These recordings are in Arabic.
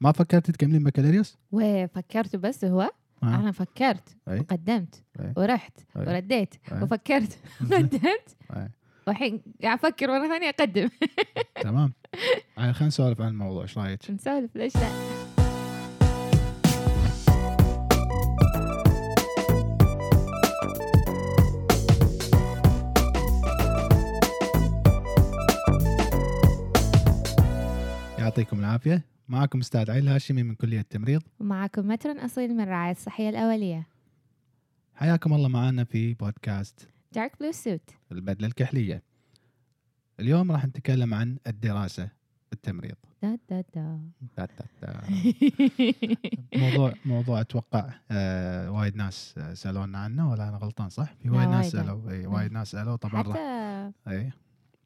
ما فكرتي تكملين بكالوريوس؟ وفكرت بس هو آه. أنا فكرت أي. وقدمت أي. ورحت أي. ورديت أي. وفكرت. وقدمت. والحين قاعد أفكر مرة ثانية أقدم تمام آه، خلينا نسولف عن الموضوع إيش رأيك؟ نسولف ليش لا يعطيكم العافية معكم أستاذ عيل هاشمي من كلية التمريض. ومعكم مترن أصيل من الرعايه الصحية الأولية. حياكم الله معنا في بودكاست دارك بلو سوت البدلة الكحلية. اليوم راح نتكلم عن الدراسة بالتمريض دا دا دا. تا- تا- تا. موضوع موضوع أتوقع آه وايد ناس آه، سألونا عنه ولا أنا غلطان صح؟ في وايد ناس. سألوا اي وايد ناس سألوا طبعا حتى اي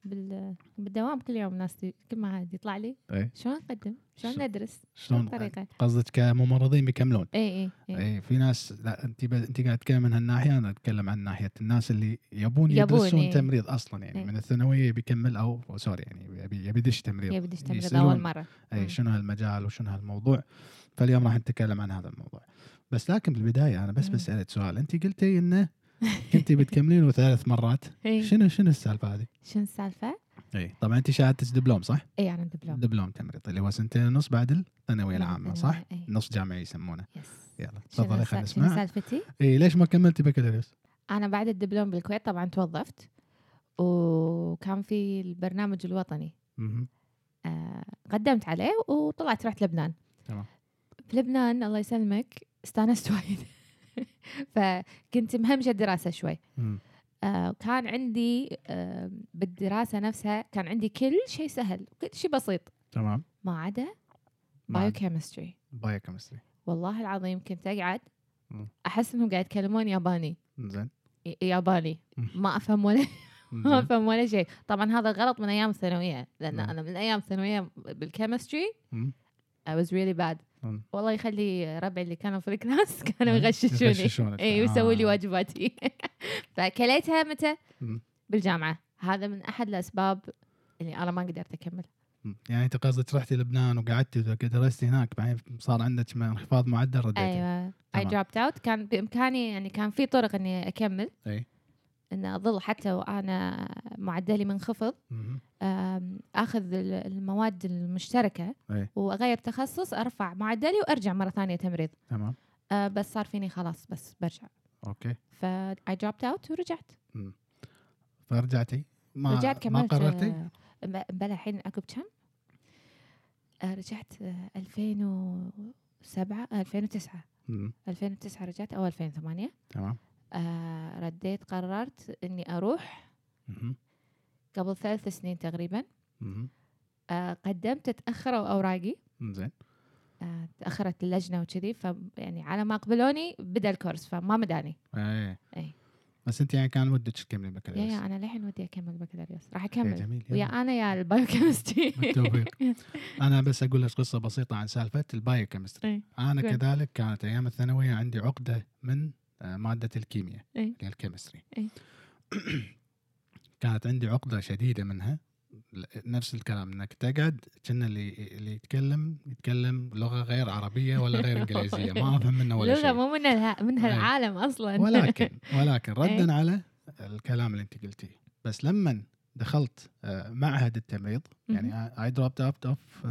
بال... بالدوام كل يوم ناس كل ما حد يطلع لي اي شلون نقدم؟ شلون شو- ندرس؟ شلون الطريقة؟ قصدك كممرضين بيكملون اي اي اي اي في ناس لا انت ب... انت قاعد تتكلم من هالناحية أنا أتكلم عن ناحية الناس اللي يبون يبون، يدرسون إيه. تمريض أصلا يعني إيه. من الثانوية بيكمل أو سوري يعني يبي يبي يدش تمريض يبي تشتغل يسألون أول مرة اي. شنو هالمجال وشنو هالموضوع فاليوم راح نتكلم عن هذا الموضوع بس لكن بالبداية أنا بس. بسألك سؤال انت قلتي إنه كنتي بتكملينه ثلاث مرات إي. شنو شنو السالفة هذه؟ شنو السالفة؟ اي طبعا انت شهادتك دبلوم صح؟ اي أنا دبلوم دبلوم تمريض اللي هو سنتين ونص بعد الثانوية العامة صح؟ إي. نص جامعي يسمونه yes يلا شنو تفضلي خلينا شنو نسمع سالفتي؟ اي ليش ما كملتي بكالوريوس؟ أنا بعد الدبلوم بالكويت طبعا توظفت وكان في البرنامج الوطني مهم. آه قدمت عليه وطلعت رحت لبنان تمام. في لبنان الله يسلمك استانست وايد فكنت مهمشة الدراسة شوي. آه كان عندي آه بالدراسة نفسها كان عندي كل شيء سهل كل شيء بسيط تمام ما عدا بايوكيمستري بايوكيمستري والله العظيم كنت أقعد. أحس إنهم قاعد يتكلمون ياباني زين ياباني. ما أفهم ولا ما. أفهم ولا شيء طبعا هذا غلط من أيام الثانوية لأن نعم. أنا من أيام الثانوية بال chemistry. I was really bad مم. والله يخلي ربعي اللي كانوا في ال class كانوا. يغششوني. اي ويسوي لي آه. واجباتي فكليتها متى؟ مم. بالجامعة هذا من أحد الأسباب اللي أنا ما قدرت أكمل مم. يعني أنت قصدك رحتي لبنان وقعدتي درستي هناك بعدين صار عندك انخفاض معدل رديتي أيوه اي dropped out كان بإمكاني يعني كان في طرق إني أكمل إي إن أظل حتى وأنا معدلي منخفض آخذ ال- المواد المشتركة اي وأغير تخصص أرفع معدلي وأرجع مرة ثانية تمريض. تمام. آه، بس صار فيني خلاص بس برجع. أوكي. ف I dropped out ورجعت. مم. فرجعتي؟ ما رجعت ما كملت قررتي؟ آه، ب- بلا الحين عقب كم؟ آه، رجعت آه، 2007 آه، 2009 مم. 2009 رجعت أو 2008 تمام. آه، رديت قررت إني أروح. قبل ثلاث سنين تقريبا. آه، قدمت تأخروا أوراقي. زين. آه، تأخرت اللجنة وكذي ف يعني على ما قبلوني بدأ ال course فما مداني. اي اي بس أنت يعني كان ودك تكملي يا بكالوريوس يا أنا للحين ودي أكمل بكالوريوس راح يا أكمل. جميل ويا. أنا يا ال biochemistry بالتوفيق أنا بس أقول لك قصة بسيطة عن سالفة ال biochemistry إي. أنا. كذلك كانت أيام الثانوية عندي عقدة من مادة الكيمياء إي. اللي هي ال chemistry إي. كانت عندي عقدة شديدة منها نفس الكلام إنك تقعد كنا اللي اللي يتكلم يتكلم لغة غير عربية ولا غير إنجليزية ما أفهم منه ولا لغة شيء مو من الها... من. هالعالم أصلا ولكن ولكن إيه. ردا على الكلام اللي أنت قلتيه بس لما دخلت آه، معهد التمريض يعني I dropped out of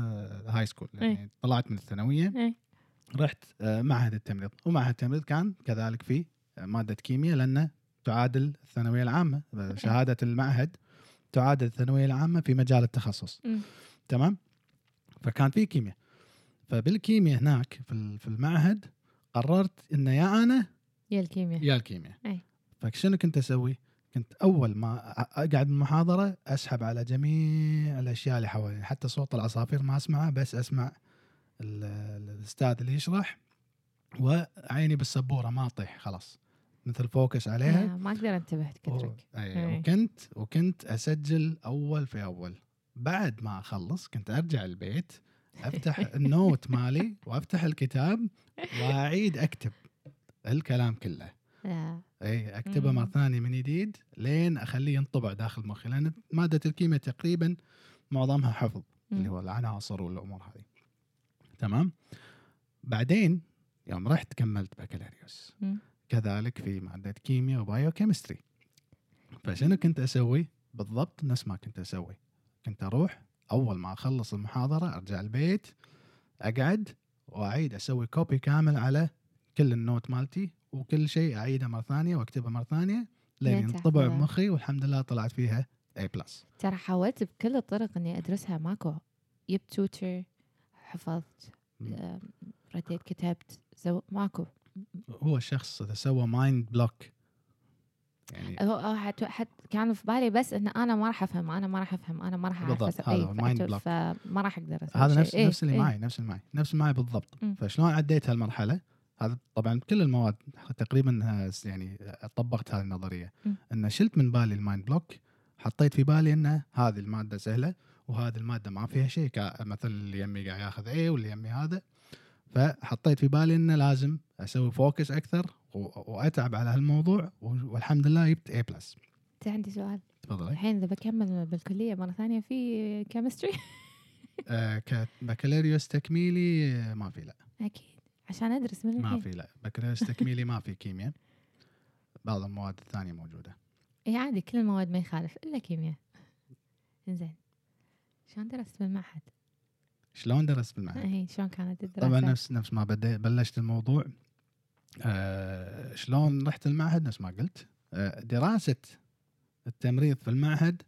high school يعني طلعت من الثانوية إيه. رحت آه، معهد التمريض. ومعهد التمريض كان كذلك فيه آه، مادة كيمياء لأنه تعادل الثانوية العامة آه، شهادة المعهد تعادل الثانوية العامة في مجال التخصص. تمام؟ فكان في كيمياء. فبالكيمياء هناك في ال- في المعهد قررت انه يا أنا يا الكيمياء. يا الكيمياء. أي. فشنو كنت أسوي؟ كنت أول ما أقعد بالمحاضره أسحب على جميع الأشياء اللي حوالي حتى صوت العصافير ما أسمعه بس أسمع الاستاذ اللي يشرح وعيني بالسبورة ما اطيح خلاص مثل focus عليها ما أقدر أنتبه كثرك أي. أي. وكنت وكنت أسجل أول في أول بعد ما أخلص كنت أرجع البيت أفتح ال note مالي وأفتح الكتاب وأعيد أكتب الكلام كله. أي أكتبه. مرة ثانية من جديد لين أخليه ينطبع داخل مخي لأن مادة الكيمياء تقريبا معظمها حفظ اللي. هو العناصر والأمور هذه تمام؟ بعدين يوم رحت كملت بكالوريوس. كذلك في ماده كيمياء و biochemistry فشنو كنت أسوي؟ بالضبط نفس ما كنت أسوي. كنت أروح أول ما أخلص المحاضرة أرجع البيت أقعد وأعيد أسوي copy كامل على كل ال note مالتي وكل شيء أعيده مرة ثانية وأكتبه مرة ثانية لين ينطبع. بمخي والحمد لله طلعت فيها A plus ترى حاولت بكل الطرق إني أدرسها ماكو. جبت tutor حفظت رديت كتبت so ماكو هو الشخص اذا سوى mind block يعني هو حت حت كان في بالي بس ان أنا ما راح أفهم أنا ما راح أفهم أنا ما راح اعرف بالضبط، هذا فأت- block. فما راح أقدر أسوي هذا. نفس إيه، نفس اللي إيه. معي نفس اللي معي نفس اللي معي بالضبط مم. فشلون عديت هالمرحلة هذا طبعا كل المواد تقريبا يعني طبقت هذه النظرية مم. ان شلت من بالي ال mind block حطيت في بالي ان هذه المادة سهلة وهذه المادة ما فيها شيء مثلا اللي يمي قاعد ياخذ A واللي يمي هذا. فحطيت في بالي إنه لازم أسوي focus أكثر وأتعب على هالموضوع والحمد لله جبت A plus عندي سؤال. تفضلي. الحين إذا بكمل بالكلية مرة ثانية في chemistry آه كبكالوريوس تكميلي ما في لا. أكيد. عشان أدرس من ما في لا. بكالوريوس تكميلي ما في كيمياء. بعض المواد الثانية موجودة. اي عادي كل المواد ما يخالف إلا كيمياء. زين شلون درست بالمعهد؟ شلون درست بالمعهد؟ اي شلون كانت الدراسة؟ طبعا نفس نفس ما بلشت الموضوع آه شلون رحت المعهد نفس ما قلت آه دراسة التمريض في المعهد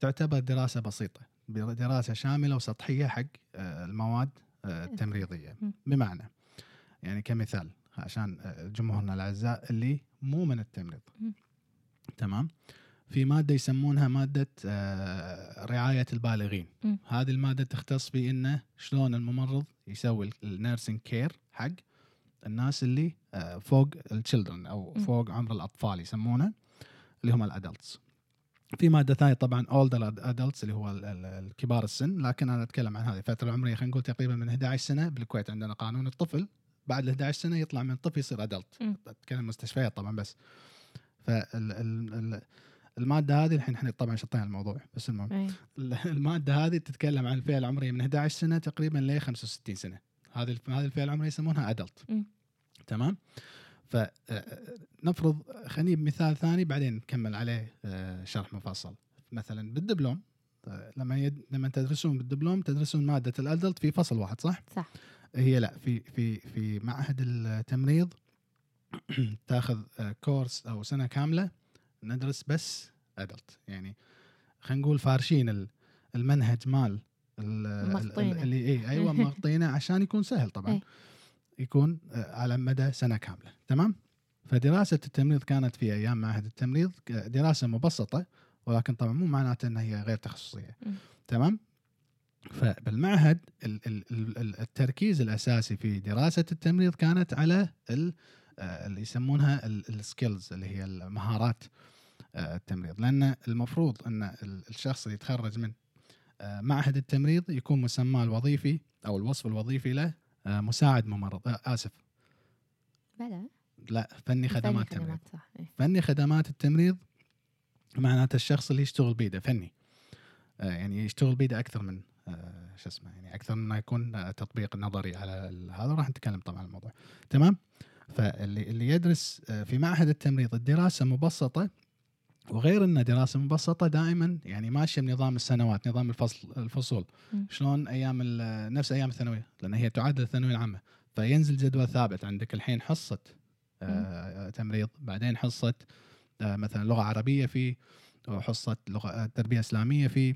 تعتبر دراسة بسيطة دراسة شاملة وسطحية حق آه المواد آه التمريضية مم. بمعنى يعني كمثال عشان آه، جمهورنا الأعزاء اللي مو من التمريض. تمام في مادة يسمونها مادة آه، رعاية البالغين مم. هذه المادة تختص بإنه شلون الممرض يسوي ال nursing care حق الناس اللي آه، فوق ال children أو. فوق عمر الأطفال يسمونه اللي هم ال adults في مادة ثانية طبعا older adults اللي هو ال- ال- الكبار السن لكن أنا أتكلم عن هذه الفترة العمريه خلينا نقول تقريبا من 11 سنة بالكويت عندنا قانون الطفل بعد ال 11 سنة يطلع من الطفل يصير adult. أتكلم مستشفيات طبعا بس فال المادة هذه الحين إحنا طبعا شطينا الموضوع بس المهم إيه. المادة هذه تتكلم عن الفئة العمرية من 11 سنة تقريبا ل 65 سنة هذه هذه الفئة العمرية يسمونها adult مم. تمام فنفرض خليني بمثال ثاني بعدين نكمل عليه آه، شرح مفصل مثلا بالدبلوم آه، لما يد... لما تدرسون بالدبلوم تدرسون مادة الادلت في فصل واحد صح؟ صح هي لا في في في معهد التمريض تاخذ آه، كورس أو سنة كاملة ندرس بس ادلت يعني خلينا نقول فارشين ال- المنهج مال. اللي اي أيوه مغطينه عشان يكون سهل طبعا إيه. يكون آه، على مدى سنة كاملة تمام فدراسة التمريض كانت في أيام معهد التمريض دراسة مبسطة ولكن طبعا مو معناته إنها هي غير تخصصية. تمام فبالمعهد ال- ال- ال- ال- التركيز الأساسي في دراسة التمريض كانت على ال- اللي يسمونها السكيلز اللي هي المهارات آه، التمريض. لأن المفروض أن ال- الشخص اللي يتخرج من آه، معهد التمريض يكون مسماه الوظيفي أو الوصف الوظيفي له آه، مساعد ممرض. آه، آسف. بلى؟ لا فني خدمات فني تمريض. صح إيه. فني خدمات التمريض معناته الشخص اللي يشتغل بيده فني. آه، يعني يشتغل بيده أكثر من آه، شو اسمه يعني أكثر من ما يكون آه، تطبيق نظري على هذا راح نتكلم طبعا عن الموضوع. تمام؟ فاللي اللي يدرس آه، في معهد التمريض الدراسة مبسطة وغير ان دراسة مبسطة دائما يعني ماشية بنظام السنوات نظام الفصل الفصول. مم. شلون أيام نفس أيام الثانوية لأن هي تعادل الثانوية العامة. فينزل جدول ثابت عندك الحين حصة آه، تمريض بعدين حصة آه، مثلا لغة عربية في وحصة لغة آه، تربية إسلامية في.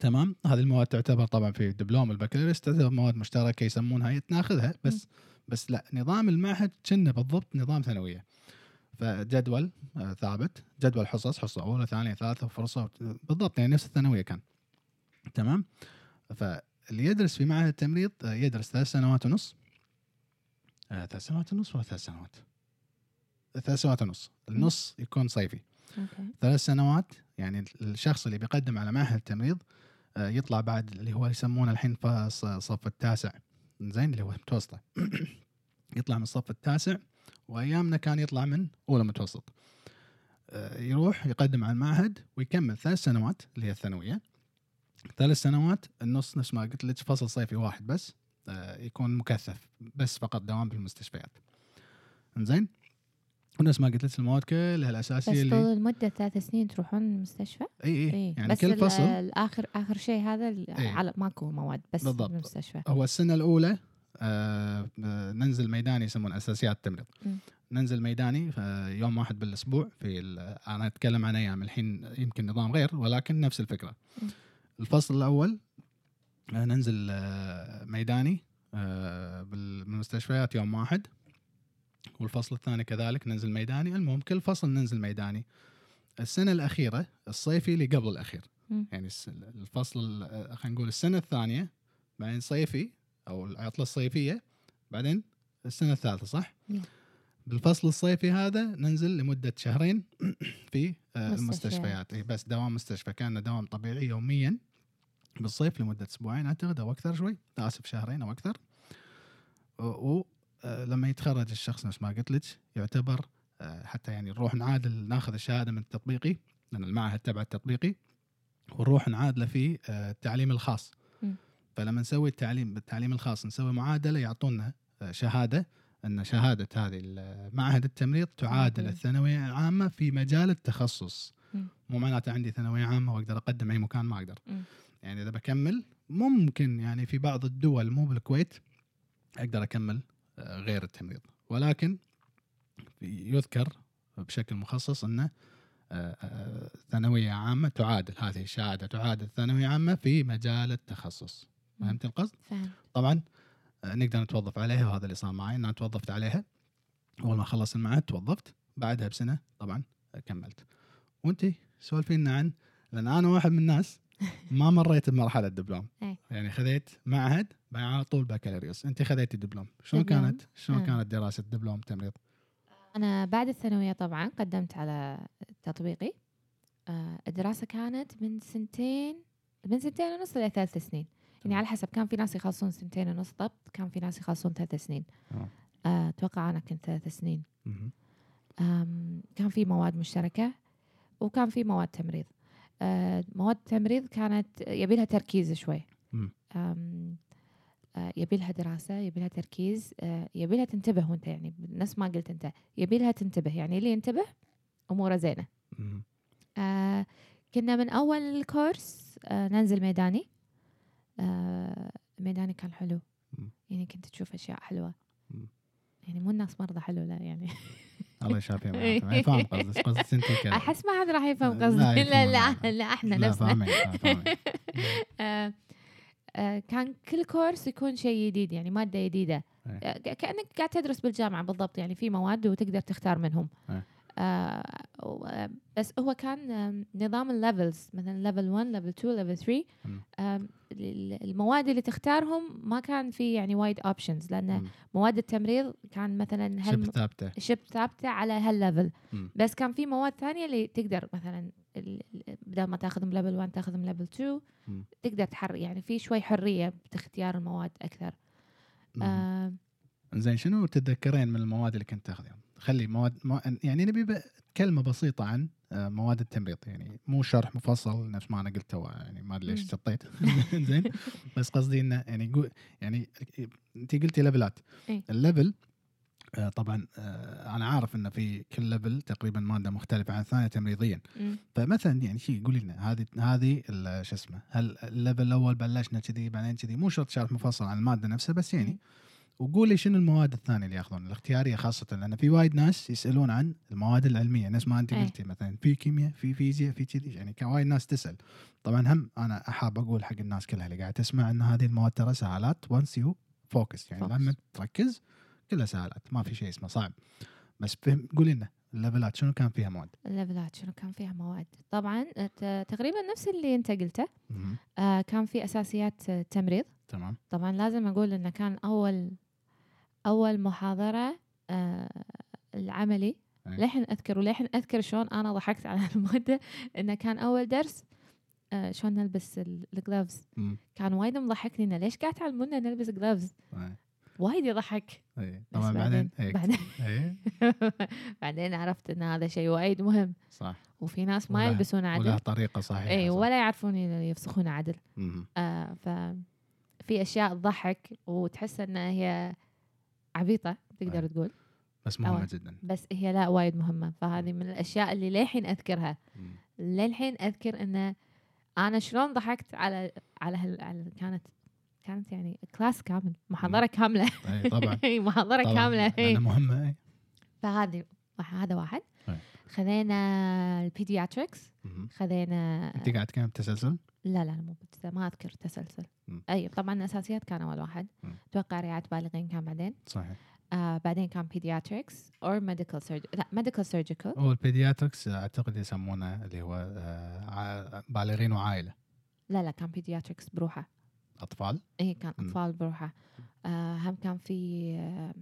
تمام؟ هذه المواد تعتبر طبعا في دبلوم البكالوريوس تعتبر مواد مشتركة يسمونها تناخذها بس بس لا نظام المعهد كنا بالضبط نظام ثانوية. فجدول آه، ثابت جدول حصص حصة أولى ثانية ثالثة فرصة بالضبط يعني نفس الثانوية كان. تمام؟ فاللي يدرس في معهد التمريض آه، يدرس ثلاث سنوات ونص. آه، ثلاث سنوات ونص ولا ثلاث سنوات؟ ثلاث سنوات ونص. النص يكون صيفي. أوكي. ثلاث سنوات يعني الشخص اللي بيقدم على معهد التمريض يطلع بعد اللي هو يسمونه الحين الصف التاسع. زين اللي هو متوسطة. يطلع من الصف التاسع وأيامنا كان يطلع من أولى متوسط. آه، يروح يقدم على المعهد ويكمل ثلاث سنوات اللي هي الثانوية. ثلاث سنوات النص نفس ما قلت لك فصل صيفي واحد بس. آه، يكون مكثف بس فقط دوام بالمستشفيات إنزين؟ ونفس ما قلت لك المواد كلها بس الاساسيه اللي طول المدة ثلاث سنين تروحون المستشفى؟ إي إي إيه. يعني بس كل فصل الآخر آخر شيء هذا إيه. ماكو مواد بس بالضبط. بالمستشفى هو السنة الأولى آه آه، ننزل ميداني يسمون أساسيات التمريض. ننزل ميداني في يوم واحد بالأسبوع في أنا أتكلم عن أيام الحين يمكن نظام غير ولكن نفس الفكرة مم. الفصل الأول آه، ننزل آه، ميداني آه، بالمستشفيات يوم واحد والفصل الثاني كذلك ننزل ميداني المهم كل فصل ننزل ميداني السنة الأخيرة الصيفي اللي قبل الأخير مم. يعني الفصل ال- خلينا نقول السنة الثانية بعدين صيفي أو العطلة الصيفية بعدين السنة الثالثة صح؟ نعم. بالفصل الصيفي هذا ننزل لمدة شهرين في آه، مستشفيات. المستشفيات اي بس دوام مستشفى كان دوام طبيعي يوميا بالصيف لمدة أسبوعين أعتقد أو أكثر شوي آسف شهرين أو أكثر ولما يتخرج الشخص نفس ما قلت لك يعتبر آه، حتى يعني نروح نعادل ناخذ الشهادة من التطبيقي لأن المعهد تبع التطبيقي ونروح نعادله في آه، التعليم الخاص. فلما نسوي التعليم بالتعليم الخاص نسوي معادلة يعطونا آه، شهادة أن شهادة هذه معهد التمريض تعادل. الثانوية العامة في مجال التخصص. مو معناته عندي ثانوية عامة وأقدر أقدم أي مكان ما أقدر. يعني إذا بكمل ممكن يعني في بعض الدول مو بالكويت أقدر أكمل آه، غير التمريض ولكن يذكر بشكل مخصص أنه آه، آه، ثانوية عامة تعادل هذه الشهادة تعادل ثانوية عامة في مجال التخصص. فهمت القصد؟ فاهم طبعا آه، نقدر نتوظف عليها وهذا اللي صار معي أنا توظفت عليها أول ما خلصت المعهد توظفت بعدها بسنة طبعا كملت وأنت سولفي لنا عن لأن أنا واحد من الناس ما مريت بمرحلة الدبلوم إيه. يعني خذيت معهد على طول بكالوريوس. انت خذيتي دبلوم شلون؟ كانت؟ شلون آه. كانت دراسة دبلوم تمريض؟ أنا بعد الثانوية طبعا قدمت على تطبيقي. آه، الدراسة كانت من سنتين من سنتين ونص إلى ثلاث سنين. يعني. على حسب كان في ناس يخلصون سنتين ونص ضبط كان في ناس يخلصون ثلاث سنين. آه، أتوقع أنا كنت ثلاث سنين. كان في مواد مشتركة وكان في مواد تمريض. مواد التمريض كانت يبي لها تركيز شوي. آه، يبي لها دراسة يبي لها تركيز آه، يبي لها تنتبه وانت يعني نفس ما قلت انت يبي لها تنتبه يعني اللي ينتبه أموره زينة مهم. آه، كنا من أول الكورس آه، ننزل ميداني آه، ميداني كان حلو مم. يعني كنت تشوف أشياء حلوة مم. يعني مو الناس مرضى حلو لا يعني الله يشافيه معناته. يعني فاهم قصدك قصدك أنت كذا أحس ما حد راح يفهم لا قصدي لا لا. لا إحنا نفسنا كان كل كورس يكون شيء جديد يعني مادة جديدة إيه. آه، ك- كأنك قاعد تدرس بالجامعة بالضبط يعني في مواد وتقدر تختار منهم إيه. آه، بس هو كان نظام ال levels مثلا level 1 level 2 level 3 مم. آم، ال- المواد اللي تختارهم ما كان في يعني وايد options لأن. مواد التمريض كان مثلا شبه ثابتة شبه ثابتة على هال level. بس كان في مواد ثانية اللي تقدر مثلا بدل ما تاخذهم level 1 تاخذهم level 2 مم. تقدر تحر يعني في شوي حرية باختيار المواد أكثر. آه زين شنو تتذكرين من المواد اللي كنت تاخذيها؟ خلي مواد مو... يعني نبي. كلمة بسيطة عن آه، مواد التمريض يعني مو شرح مفصل نفس ما أنا قلت تو يعني ما أدري ليش. شطيت زين بس قصدي إنه يعني قو... يعني انت قلتي level ات. ال level طبعا آه، أنا عارف انه في كل ليفل تقريبا ماده مختلفه عن الثانية تمريضيا مم. فمثلا يعني شيء قولي لنا هذه هذه شو اسمه هال level الأول بلشنا كذي بعدين كذي مو شرط شرح مفصل عن المادة نفسها بس يعني. وقولي شنو المواد الثانية اللي ياخذون الاختيارية خاصة لأن في وايد ناس يسألون عن المواد العلمية نفس ما أنت إيه. قلتي مثلا في كيمياء في فيزياء في كذي يعني وايد ناس تسأل طبعا هم أنا احاب أقول حق الناس كلها اللي قاعد تسمع إن هذه المواد ترى سهالات once you focus يعني focus. لما تركز كلها سهالات ما في شيء اسمه صعب بس فهم قولي لنا ال level ات شنو كان فيها مواد؟ ال level ات شنو كان فيها مواد طبعا ت- تقريبا نفس اللي انت قلته. آه كان في أساسيات آه، تمريض تمام طبعا لازم أقول إنه كان أول أول محاضرة آه العملي إيه. للحين أذكر وللحين أذكر شلون أنا ضحكت على المادة إنه كان أول درس آه شلون نلبس الجلوفز مم. كان وايد مضحكني إنه ليش قاعد تعلمونا نلبس جلوفز إيه. وايد يضحك إيه. بس طبعا بعدين بعدين إيه بعدين عرفت إن هذا شيء وايد مهم صح وفي ناس ما يلبسون عدل طريقة صحيحة اي. ولا يعرفون يفسخون عدل. آه ف في أشياء تضحك وتحس انها هي عبيطة تقدر أي. تقول بس مهمة. جدا بس هي لا وايد مهمة فهذه من الأشياء اللي للحين أذكرها. للحين أذكر انه أنا شلون ضحكت على على, هال... على كانت كانت يعني class كامل محاضرة كاملة. اي طبعا. اي محاضرة طبعاً، كاملة إي. مهمة اي فهذه هذا واحد. أي. خذينا ال pediatrics. خذينا أنت قاعد تكلم تسلسل لا لا مو ما أذكر تسلسل. مم. أي طبعا الاساسيات كان أول واحد. أتوقع رعايه بالغين كان بعدين. صحيح. آه بعدين كان pediatrics or medical surgery لا medical surgical هو ال pediatrics أعتقد يسمونه اللي هو آه، بالغين وعائلة. لا لا كان pediatrics بروحه. أطفال اي كان. أطفال بروحه آه هم كان في آه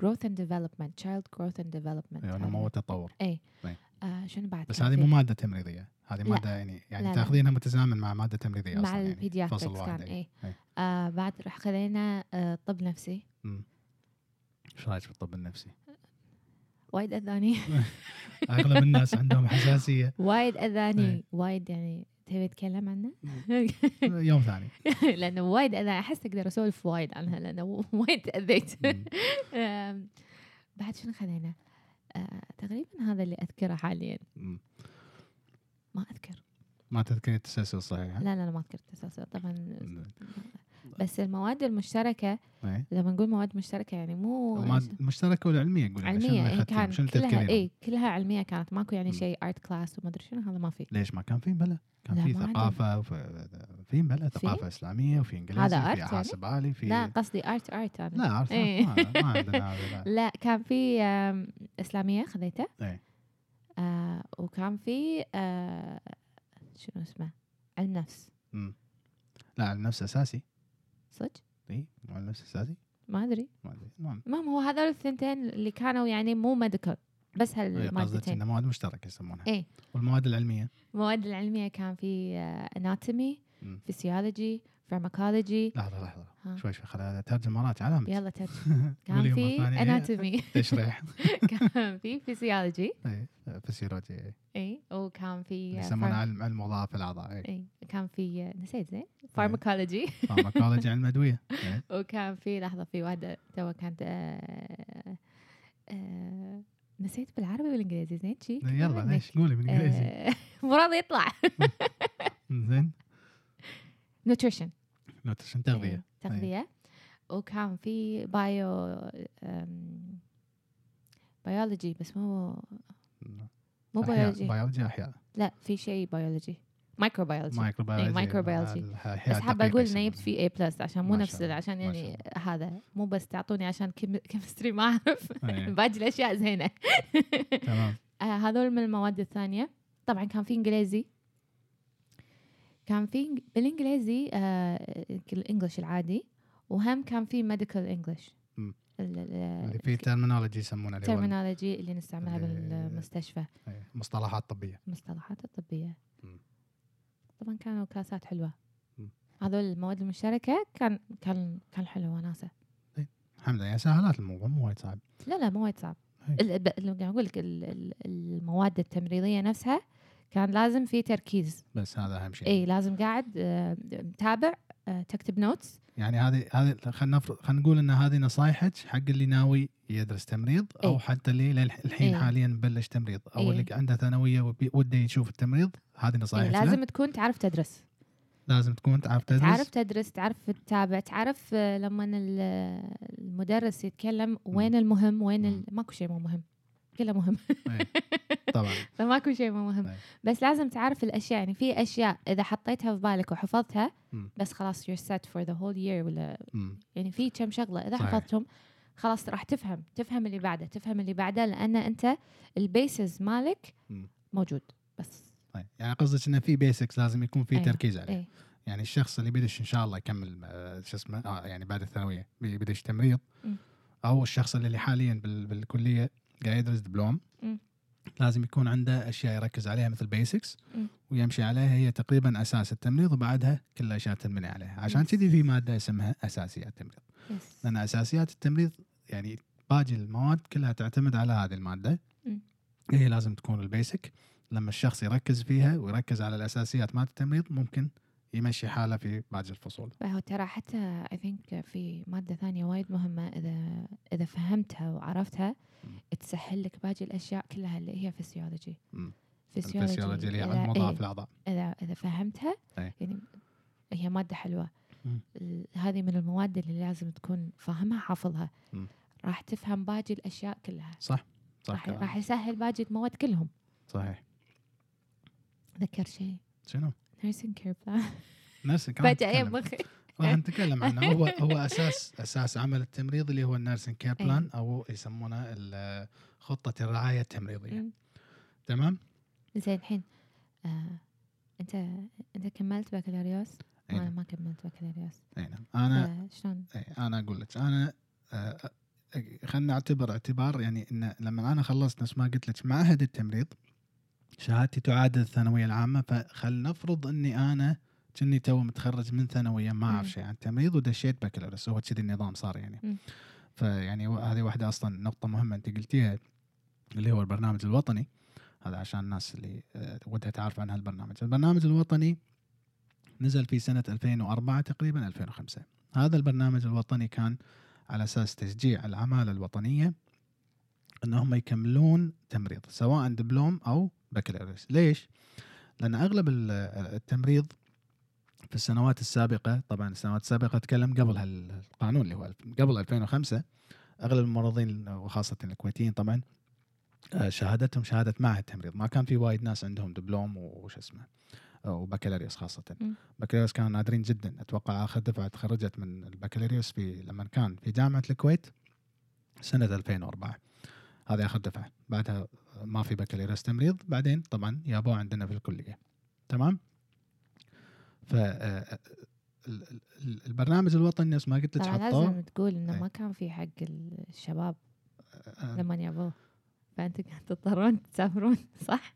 growth and development child growth and development يعني. نمو وتطور اي أي. آه شنو بعد بس هذه؟ مو مادة تمريضية هذه. مادة يعني يعني. تاخذينها متزامن مع مادة تمريضية مع أصلا يعني ال pediatrics فصل واحد كان. اي أي. آه بعد رح خذينا آه طب نفسي. إيش رأيك في الطب النفسي؟ وايد أذاني أغلب الناس عندهم حساسية وايد أذاني أي. وايد يعني تبي تتكلم عنه؟ يوم ثاني لأنه وايد اذاني أحس أقدر أسولف وايد عنها لأنه وايد تأذيت بعد شنو خذينا؟ آه تقريبا هذا اللي أذكره حاليا. ما أذكر ما تذكري التسلسل الصحيح؟ لا لا لا ما أذكر التسلسل طبعا. بس المواد المشتركة إيه. لما نقول مواد مشتركة يعني مو الماد- المشتركه ولا علميه لنا، شنو علمية أخذتيه؟ كان كلها تذكرينه؟ اي كلها علمية كانت ماكو يعني. شيء ارت كلاس وما أدري شنو هذا ما في ليش ما كان في بلا كان في. ثقافة في بلا؟ ثقافة إسلامية وفي إنجليزي هذا في art يعني؟ حاسب آلي في لا قصدي art art أنا لا عرفت إيه. ما, ما عندنا هذا لا كان في إسلامية خذيته إيه. آه وكان في آه شنو اسمه علم نفس. لا علم نفس أساسي صدق؟ اي مو علم نفس أساسي؟ ما أدري. ما أدري المهم المهم هو هذول الثنتين اللي كانوا يعني مو medical بس إيه، هالمادتين إنه مواد مشتركة يسمونها. إيه. والمواد العلمية؟ المواد العلمية كان في anatomy مم. physiology pharmacology لحظة لحظة. ها. شوي شوي خليني اترجم مرات. علامة. يلا ترجم. كان في. anatomy تشريح كان في فيسيولوجي اي فسيولوجي إيه. اي وكان في يسمونه علم علم وظائف الأعضاء اي كان في نسيت زين. pharmacology pharmacology علم أدوية إيه. وكان في لحظة في واحدة تو كانت آه آه نسيت بالعربي والانجليزي زين شي يلا ليش قولي بالإنجليزي. آه مو راضي يطلع. زين. نوتريشن نوتريشن تغذيه تغذيه وكان في بايو بيولوجي بس مو مو. بيولوجي بيولوجي أحياء. لا في شيء بيولوجي مايكرو بيولوجي مايكرو بيولوجي مايكرو بيولوجي. الأحياء بس حابة أقول يسمونها. جبت فيه اي بلس عشان مو نفس عشان يعني هذا مو بس تعطوني عشان كيمستري ما أعرف. إيه. باقي الأشياء زينة. تمام. آه، هذول من المواد الثانية. طبعا كان في إنجليزي. كان في بالإنجليزي آه، ال English العادي وهم كان في medical English. اللي فيه terminology يسمونه اللي هو ال terminology اللي نستعملها بالمستشفى. إيه، مصطلحات طبية. المصطلحات الطبيه. طبعا كانوا كلاسات حلوة. هذول المواد المشتركة كان كان كان حلو وناسة. الحمد لله. سهلات الموضوع مو وايد صعب. لا لا مو وايد صعب. هي. ال- ب- اللي قاعد أقول لك ال- ال- المواد التمريضية نفسها كان لازم في تركيز بس هذا أهم شيء اي لازم قاعد آه، متابع آه، تكتب notes يعني هذه هذه خلينا نفرض خلينا نقول إن هذه نصايحك حق اللي ناوي يدرس تمريض أو إيه. حتى اللي للح- الحين إيه. حاليا بلش تمريض أو إيه. اللي عنده ثانوية وده يشوف التمريض هذه إيه نصايحك لازم له. تكون تعرف تدرس لازم تكون تعرف تدرس تعرف تدرس تعرف تتابع تعرف آه، لما ال- المدرس يتكلم وين المهم وين. ماكو شيء مو مهم كله مهم إيه. طبعا فماكو شيء مو مهم إيه. بس لازم تعرف الأشياء يعني في أشياء إذا حطيتها في بالك وحفظتها. بس خلاص you're set for the whole year ولا. يعني في كم شغلة إذا. حفظتهم خلاص راح تفهم تفهم اللي بعده تفهم اللي بعده لأن أنت البيسز مالك. موجود بس طيب يعني قصدك إنه في basics لازم يكون في أيوة. تركيز عليه إيه يعني الشخص اللي بيدش إن شاء الله يكمل آه، شو اسمه آه يعني بعد الثانوية بيدش تمريض. أو الشخص اللي حاليا بال- بالكلية قاعد يدرس دبلوم. لازم يكون عنده أشياء يركز عليها مثل basics. ويمشي عليها هي تقريبا أساس التمريض وبعدها كل الاشياء تنبني عليها عشان. كذي في مادة اسمها أساسيات التمريض لأن أساسيات التمريض يعني باقي المواد كلها تعتمد على هذه المادة مم. هي لازم تكون ال basic لما الشخص يركز فيها ويركز على الأساسيات مالت التمريض ممكن يمشي حاله في باقي الفصول هو ترى حتى I think في مادة ثانية وايد مهمة إذا إذا فهمتها وعرفتها. تسهل لك باقي الأشياء كلها اللي هي physiology. physiology اللي هي إذا- علم إيه، وظائف الأعضاء. إذا إذا فهمتها أي. يعني هي مادة حلوة. هذه من المواد اللي لازم تكون فاهمها حافظها. راح تفهم باقي الأشياء كلها. صح. صح راح, يسهل باقي المواد كلهم. صحيح. ذكر شيء. شنو؟ nursing care plan نفس فجاه نتكلم. مخي. راح نتكلم عنه هو هو أساس أساس عمل التمريض اللي هو ال nursing care أي. plan أو يسمونه خطة الرعاية التمريضية. تمام؟ زين الحين آه، انت أنت كملت بكالوريوس؟ أنا نعم. ما كملت بكالوريوس إي نعم أنا شلون؟ أنا أقول لك أنا آه، خلينا نعتبر اعتبار يعني إن لما أنا خلصت نفس ما قلت لك معهد التمريض شهادتي تعادل الثانوية العامة فخل نفرض إني أنا كني تو متخرج من ثانوية ما أعرف. شيء عن التمريض ودشيت بكالوريوس هو كذي النظام صار يعني. مم. فيعني هذه واحدة أصلا نقطة مهمة أنت قلتيها اللي هو البرنامج الوطني. هذا عشان الناس اللي آه، ودها تعرف عن هالبرنامج. البرنامج الوطني نزل في سنة 2004 تقريبا 2005 هذا البرنامج الوطني كان على أساس تشجيع العمالة الوطنية إنهم يكملون تمريض سواء دبلوم أو بكالوريوس. ليش؟ لأن أغلب ال- التمريض في السنوات السابقة طبعا السنوات السابقة أتكلم قبل هالقانون اللي هو قبل 2005 أغلب الممرضين وخاصة الكويتيين طبعا آه، شهادتهم شهادة معهد تمريض ما كان في وايد ناس عندهم دبلوم وش اسمه آه، وبكالوريوس خاصة. بكالوريوس كانوا نادرين جدا. أتوقع آخر دفعة تخرجت من البكالوريوس في لما كان في جامعة الكويت سنة 2004 هذه آخر دفعة. بعدها ما في بكالوريوس تمريض. بعدين طبعا جابوه عندنا في الكلية. تمام؟ ف آه، ال- البرنامج الوطني نفس ما قلت لك حطوه لازم تقول إنه أي. ما كان في حق الشباب آه، لما يابوه فأنت قاعد تضطرون تسافرون صح؟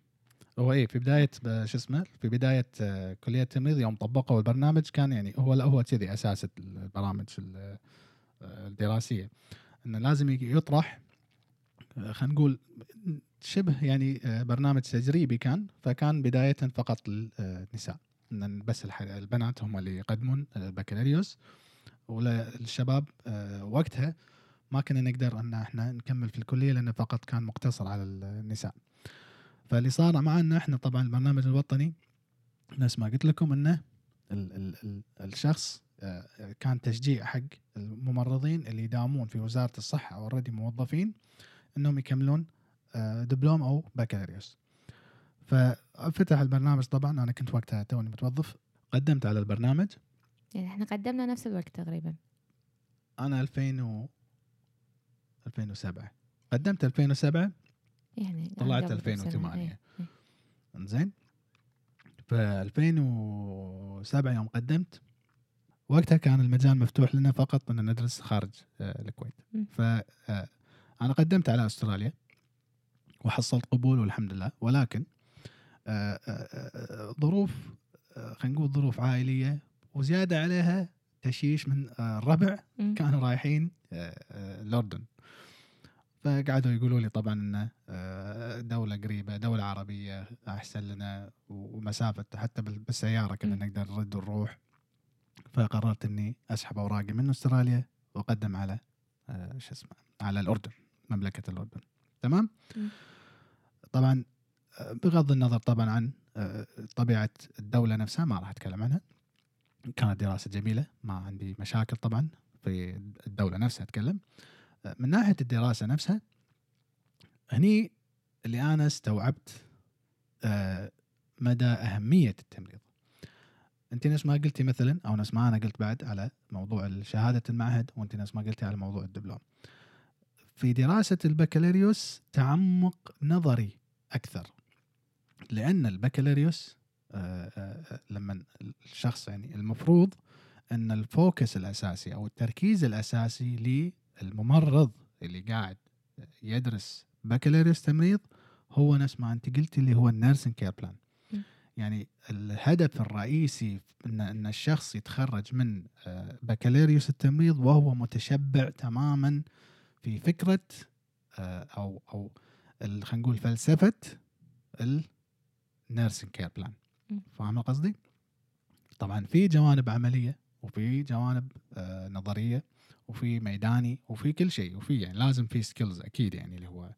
هو إيه في بداية شو اسمه في بداية آه، كلية التمريض يوم طبقوا البرنامج كان يعني هو لا هو كذي أساس البرامج ال- آه، الدراسية. إنه لازم يطرح آه، خلينا نقول شبه يعني آه، برنامج تجريبي كان فكان بداية فقط للنساء إن بس البنات هم اللي يقدمون البكالوريوس وللشباب آه، وقتها ما كنا نقدر إن إحنا نكمل في الكلية لأنه فقط كان مقتصر على النساء فاللي صار معنا إحنا طبعا البرنامج الوطني نفس ما قلت لكم إنه ال ال ال الشخص آه، كان تشجيع حق الممرضين اللي يداومون في وزارة الصحة اوريدي موظفين إنهم يكملون آه، دبلوم أو بكالوريوس. ففتح البرنامج طبعا أنا كنت وقتها توني متوظف. قدمت على البرنامج. يعني إحنا قدمنا نفس الوقت تقريبا. أنا 2000 و 2007 قدمت 2007 يعني طلعت قبل بسنة. 2008. إيه، إيه. إنزين. ف 2007 يوم قدمت. وقتها كان المجال مفتوح لنا فقط ان ندرس خارج آه، الكويت. ف آه، أنا قدمت على أستراليا. وحصلت قبول والحمد لله. ولكن ظروف آه، خلينا نقول ظروف عائلية وزيادة عليها تشييش من آه، الربع. كانوا رايحين آه، آه، الاردن فقعدوا يقولوا لي طبعا إنه آه، دولة قريبة دولة عربية أحسن لنا ومسافة حتى بال- بالسيارة كنا. نقدر نرد ونروح فقررت إني أسحب أوراقي من أستراليا وأقدم على آه، شو اسمه على الأردن مملكة الأردن تمام. طبعا آه، بغض النظر طبعا عن آه، طبيعة الدولة نفسها ما راح أتكلم عنها. كانت دراسة جميلة ما عندي مشاكل طبعا في الدولة نفسها أتكلم. آه، من ناحية الدراسة نفسها هني اللي أنا استوعبت آه، مدى أهمية التمريض. أنت نفس ما قلتي مثلا أو نفس ما أنا قلت بعد على موضوع شهادة المعهد وأنت نفس ما قلتي على موضوع الدبلوم. في دراسة البكالوريوس تعمق نظري أكثر. لأن البكالوريوس آه، آه، لما الشخص يعني المفروض أن ال focus الأساسي أو التركيز الأساسي للممرض اللي قاعد يدرس بكالوريوس تمريض هو نفس ما أنت قلتي اللي هو ال nursing care plan. يعني الهدف الرئيسي إن إن الشخص يتخرج من آه، بكالوريوس التمريض وهو متشبع تماما في فكرة آه، أو أو خلينا نقول فلسفة ال nursing care plan. فاهم قصدي؟ طبعا في جوانب عملية وفي جوانب آه نظرية وفي ميداني وفي كل شيء وفي يعني لازم في skills أكيد يعني اللي هو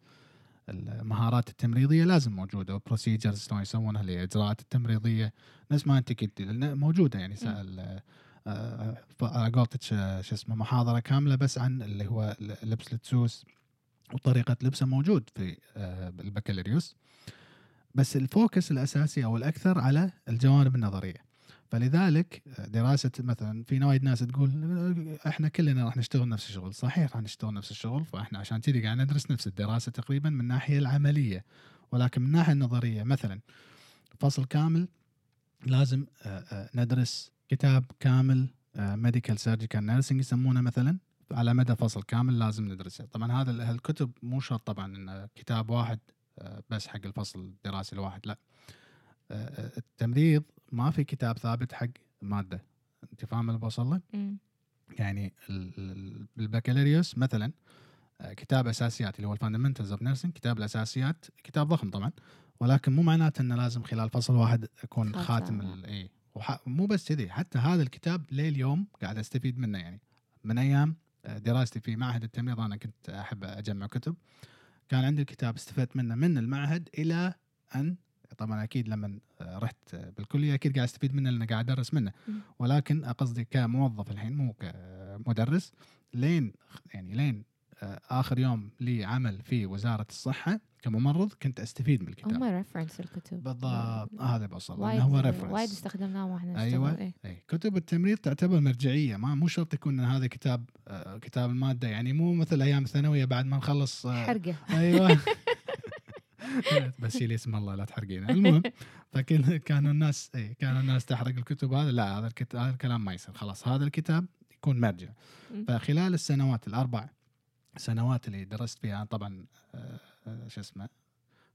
المهارات التمريضية لازم موجودة و procedures شلون يسوونها الاجراءات التمريضية نفس ما أنت قلتي موجودة يعني سأل آه، آه، قلت شو اسمه محاضرة كاملة بس عن اللي هو لبس الدسوس وطريقة لبسه موجود في البكالوريوس بس ال focus الأساسي أو الأكثر على الجوانب النظرية. فلذلك دراسة مثلا في وايد ناس تقول إحنا كلنا راح نشتغل نفس الشغل. صحيح راح نشتغل نفس الشغل فإحنا عشان كذي قاعد ندرس نفس الدراسة تقريبا من الناحية العملية. ولكن من الناحية النظرية مثلا فصل كامل لازم ندرس كتاب كامل medical surgical nursing يسمونه مثلا. على مدى فصل كامل لازم ندرسه. طبعا هذا الكتب مو شرط طبعا ان كتاب واحد آه، بس حق الفصل الدراسي الواحد لا. آه، آه، التمريض ما في كتاب ثابت حق مادة. أنت فاهم اللي بوصل؟ يعني البكالوريوس مثلا كتاب أساسيات اللي هو ال fundamentals of nursing كتاب الأساسيات كتاب ضخم طبعا. ولكن مو معناته إنه لازم خلال فصل واحد أكون خاتم. اي مو بس كذي حتى هذا الكتاب لليوم قاعد أستفيد منه يعني. من أيام دراستي في معهد التمريض أنا كنت أحب أجمع كتب. كان عندي الكتاب استفدت منه من المعهد إلى ان طبعا أكيد لما رحت بالكلية أكيد قاعد أستفيد منه لأن قاعد أدرس منه. ولكن قصدي كموظف الحين مو كمدرس لين يعني لين آخر يوم لي عمل في وزارة الصحة كممرض كنت أستفيد من الكتاب. هم reference الكتب. بالضبط. هذا بوصل وايد هو reference وايد استخدمناه وإحنا أيوه. إيه؟ أي. كتب التمريض تعتبر مرجعية. ما مو شرط يكون هذا كتاب آه كتاب المادة. يعني مو مثل أيام الثانوية بعد ما نخلص آه حرقة. أيوه. بس شيلي اسم الله لا تحرقينه المهم فكل كانوا الناس اي كانوا الناس تحرق الكتب هذا. لا هذا الكتاب هذا الكلام ما يصير. خلاص هذا الكتاب يكون مرجع. فخلال السنوات الأربع سنوات اللي درست فيها طبعا آه، شو اسمه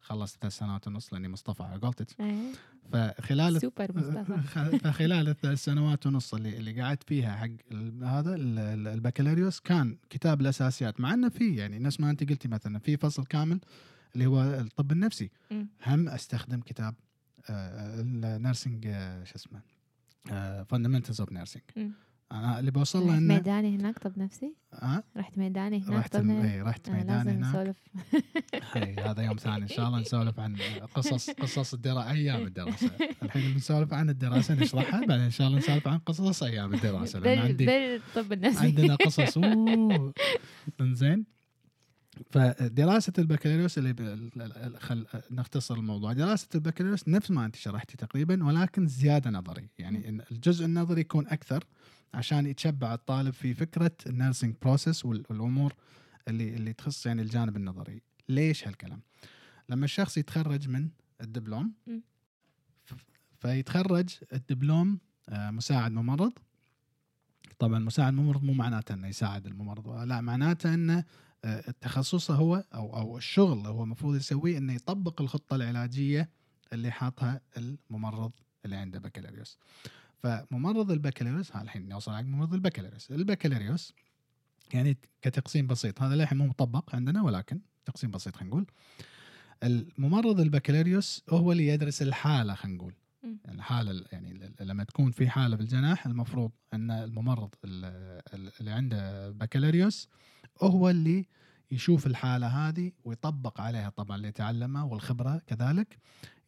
خلصت ثلاث سنوات ونص لأني مصطفى على قولتك إيه. فخلال سوبر مصطفى. فخلال الثلاث سنوات ونص اللي اللي قعدت فيها حق هذا البكالوريوس كان كتاب الأساسيات مع إنه في يعني نفس ما أنت قلتي مثلا في فصل كامل اللي هو الطب النفسي. هم أستخدم كتاب ال nursing آه، شو اسمه fundamentals of nursing أنا اللي بوصل له إنه ميداني هناك طب نفسي؟ ها؟ رحت ميداني هناك رحت طب اي رحت ميداني هناك. نسولف. هذا يوم ثاني. إن شاء الله نسولف عن قصص قصص الدراسه أيام الدراسة. الحين بنسولف عن الدراسة نشرحها بعدين إن شاء الله نسولف عن قصص أيام الدراسة لأن عندي طب النفسي عندنا قصص. أوه. زين فدراسة البكالوريوس اللي خل نختصر الموضوع. دراسة البكالوريوس نفس ما أنت شرحتي تقريبا ولكن زيادة نظري. يعني الجزء النظري يكون أكثر عشان يتشبع الطالب في فكرة ال nursing process والأمور اللي اللي تخص يعني الجانب النظري. ليش هالكلام؟ لما الشخص يتخرج من الدبلوم فيتخرج الدبلوم آه، مساعد ممرض. طبعا مساعد ممرض مو معناته إنه يساعد الممرض لا معناته إنه تخصصه هو أو أو الشغل اللي هو المفروض يسويه إنه يطبق الخطة العلاجية اللي حاطها الممرض اللي عنده بكالوريوس. فممرض البكالوريوس ها الحين نوصل حق ممرض البكالوريوس، البكالوريوس يعني كتقسيم بسيط هذا للحين مو مطبق عندنا ولكن تقسيم بسيط خلينا نقول. الممرض البكالوريوس هو اللي يدرس الحالة خلينا نقول. الحالة يعني لما تكون في حالة في الجناح المفروض أن الممرض اللي عنده بكالوريوس هو اللي يشوف الحالة هذه ويطبق عليها طبعا اللي تعلمه والخبرة كذلك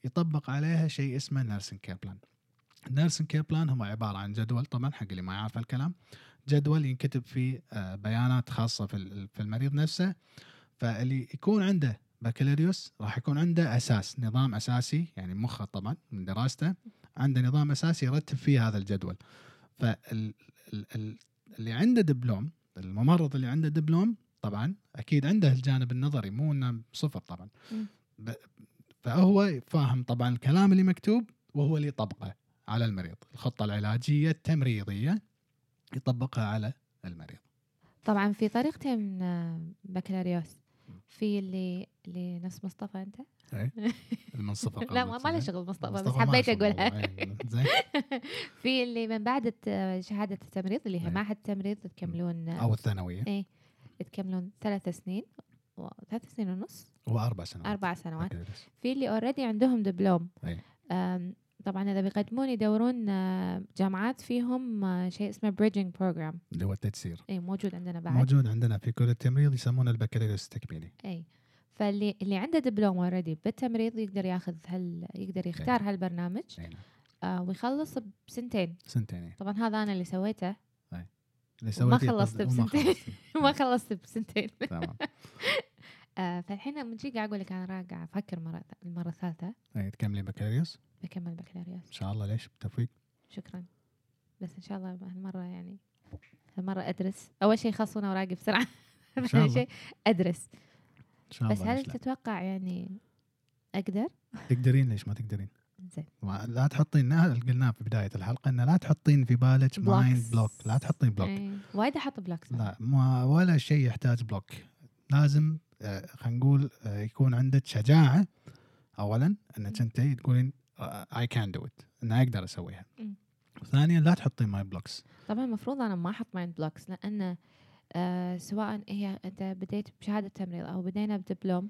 يطبق عليها شيء اسمه nursing care plan ال nursing care plan هو عبارة عن جدول طبعا حق اللي ما يعرف الكلام جدول ينكتب فيه آه، بيانات خاصة في المريض نفسه. فاللي يكون عنده بكالوريوس راح يكون عنده أساس نظام أساسي يعني مخه طبعا من دراسته عنده نظام أساسي يرتب فيه هذا الجدول. فاللي عنده دبلوم الممرض اللي عنده دبلوم طبعا أكيد عنده الجانب النظري مو إنه صفر طبعا. فهو فاهم طبعا الكلام اللي مكتوب وهو اللي يطبقه على المريض. الخطة العلاجية التمريضية يطبقها على المريض. طبعا في طريقتين بكالوريوس. في اللي اللي نفس مصطفى أنت؟ اي المنصفة لا ما له شغل مصطفى بس حبيت أقولها. في اللي من بعد شهادة التمريض اللي هي معهد التمريض تكملون أو الثانوية. إيه تكملون ثلاث سنين ثلاث سنين ونص؟ وأربع سنوات. أربع سنوات. في اللي already عندهم دبلوم. طبعا إذا بيقدمون يدورون آه، جامعات فيهم آه، شيء اسمه bridging program اللي هو التجسير اي موجود عندنا بعد. موجود عندنا في كل التمريض يسمونه البكالوريوس التكميلي. اي فاللي اللي عنده دبلوم already بالتمريض يقدر ياخذ هل يقدر يختار هالبرنامج أي نعم. آه ويخلص بسنتين. سنتين إيه. طبعا هذا أنا اللي سويته. اللي وما سويتيه خلصت بسنتين. ما خلصت بسنتين. تمام. آه فالحين لما تجي قاعد أقول لك أنا راجع أفكر مرة المرة الثالثة. اي تكملين بكالوريوس؟ بكمل بكالوريوس. إن شاء الله ليش؟ بالتوفيق. شكرا. بس إن شاء الله هالمرة يعني هالمرة أدرس. أول شيء يخلصون اوراقي بسرعة. ثاني. شيء أدرس. شاء بس الله هل. تتوقع يعني أقدر؟ تقدرين ليش ما تقدرين زين لا تحطين قلناه في بداية الحلقة ان لا تحطين في بالك mind. block لا تحطين block إيه. وايد أحط blocks لا ما ولا شيء يحتاج block لازم آه، خلينا نقول آه، يكون عندك شجاعة اولا إنك أنت تقولين I can do it إن أقدر أسويها. ثانيا لا تحطين mind blocks طبعا المفروض أنا ما أحط mind blocks لأن آه سواء هي أنت بديت بشهادة تمريض أو بدينا بدبلوم.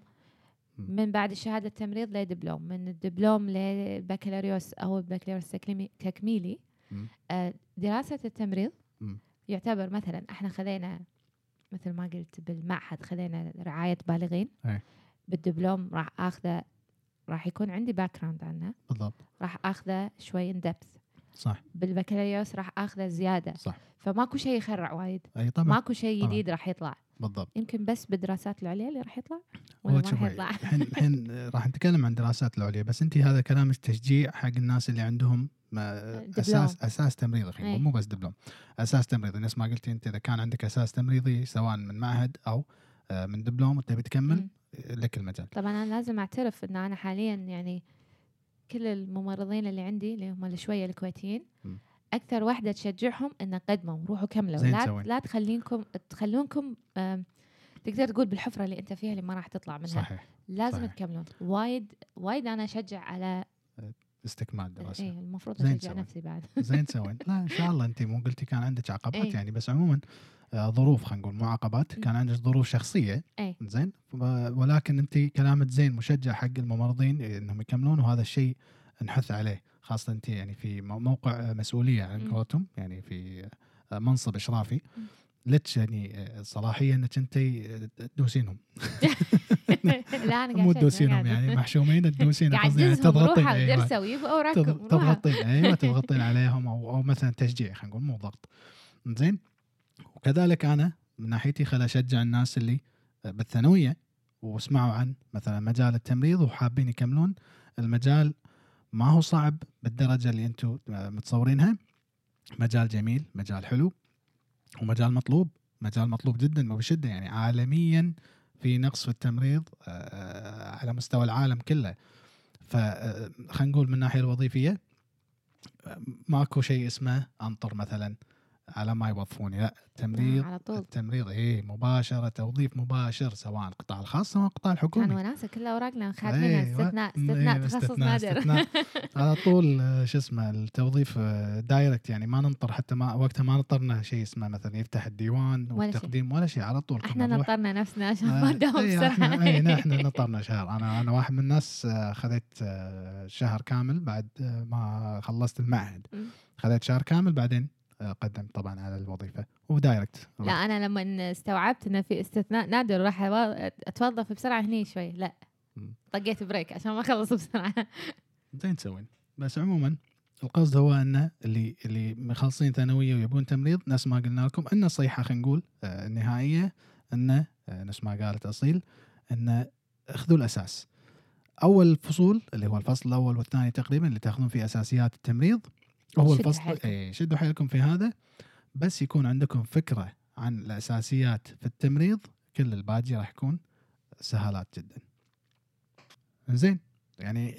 من بعد شهادة تمريض لدبلوم من الدبلوم للبكالوريوس أو البكالوريوس تكميلي. آه دراسة التمريض. يعتبر مثلا إحنا خذينا مثل ما قلت بالمعهد خذينا رعاية بالغين أي. بالدبلوم راح اخذه راح يكون عندي background عنه بالضبط راح آخذه شوي in depth صح. بالبكالوريوس راح آخذه زيادة. صح. فماكو شيء يخرع وايد. أي طبعا. ماكو شيء. جديد راح يطلع. بالضبط. يمكن بس بالدراسات العليا اللي راح يطلع؟ ولا هو ما راح يطلع؟ الحين الحين راح نتكلم عن دراسات العليا بس انت هذا كلامك تشجيع حق الناس اللي عندهم دبلوم. أساس أساس نقول أي. مو بس دبلوم. أساس تمريضي نفس ما قلتي أنت إذا كان عندك أساس تمريضي سواء من معهد أو آه، من دبلوم وتبي تكمل. لك المجال. طبعا أنا لازم أعترف إن أنا حاليا يعني كل الممرضين اللي عندي اللي هم شوية الكويتيين. أكثر واحدة تشجعهم ان قدموا روحوا كملوا لا. لا تخلينكم تخلونكم تقدر تقول بالحفرة اللي أنت فيها اللي ما راح تطلع منها صحيح لازم صحيح. تكملون وايد وايد أنا أشجع على استكمال دراسة إيه المفروض أشجع. نفسي بعد زين تسوين لا إن شاء الله أنت مو قلتي كان عندك عقبات إيه. يعني بس عموما ظروف خلينا نقول مم. كان عندك ظروف شخصية. أي. زين؟ ولكن أنت كلامك زين مشجع حق الممرضين إنهم يكملون وهذا الشيء نحث عليه. خاصة أنت يعني في مو- موقع مسؤولية مم. قولتهم يعني في منصب إشرافي. لك يعني صلاحية إنك أنت تدوسينهم؟ لا أنا مو تدوسينهم يعني محشومين تدوسين قصدي يعني تضغطين. أيوة. ودرسوا ويبقوا اوراقكم تض- روحه. تضغطين. أيوه تضغطين عليهم أو أو مثلا تشجيع خلينا نقول مو ضغط. زين؟ وكذلك أنا من ناحيتي خل أشجع الناس اللي بالثانوية وسمعوا عن مثلا مجال التمريض وحابين يكملون. المجال ما هو صعب بالدرجة اللي أنتم متصورينها. مجال جميل مجال حلو ومجال مطلوب مجال مطلوب جدا وبشدة. يعني عالميا في نقص في التمريض آه، على مستوى العالم كله. فخلينا نقول من الناحية الوظيفية آه، ماكو شيء اسمه انطر مثلا. على ما يوظفوني لا التمريض على طول التمريض إيه مباشرة توظيف مباشر سواء القطاع الخاص أو القطاع كان الحكومي وناسة كل أوراقنا خاتمينها أيوة. استثناء إيه، استثناء تخصص استثناء- نادر استثناء. على طول آه، شو اسمه التوظيف آه، direct يعني ما ننطر حتى ما وقتها ما نطرنا شيء اسمه مثلا يفتح الديوان. والتقديم ولا شيء على طول إحنا. نطرنا نفسنا عشان آه، ما نداوم إيه، بسرعة إحنا اي إحنا نطرنا شهر أنا أنا واحد من الناس آه، خذيت آه، شهر كامل بعد آه، ما خلصت المعهد. خذيت شهر كامل بعدين قدمت طبعا على الوظيفة. و direct لا أنا لما استوعبت إنه في استثناء نادر راح أتوظف بسرعة هني شوي. لا. طقيت بريك عشان ما أخلص بسرعة. زين تسوين. بس عموما القصد هو إنه اللي اللي مخلصين ثانوية ويبون تمريض نفس ما قلنا لكم ان الصيحه خلينا نقول آه، النهائية إنه آه، نفس ما قالت اصيل إنه أخذوا الأساس. أول فصول اللي هو الفصل الأول والثاني تقريبا اللي تأخذون فيه أساسيات التمريض هو الفصل. اي شدوا حيلكم في هذا بس يكون عندكم فكرة عن الأساسيات في التمريض كل الباقي راح يكون سهالات جدا زين يعني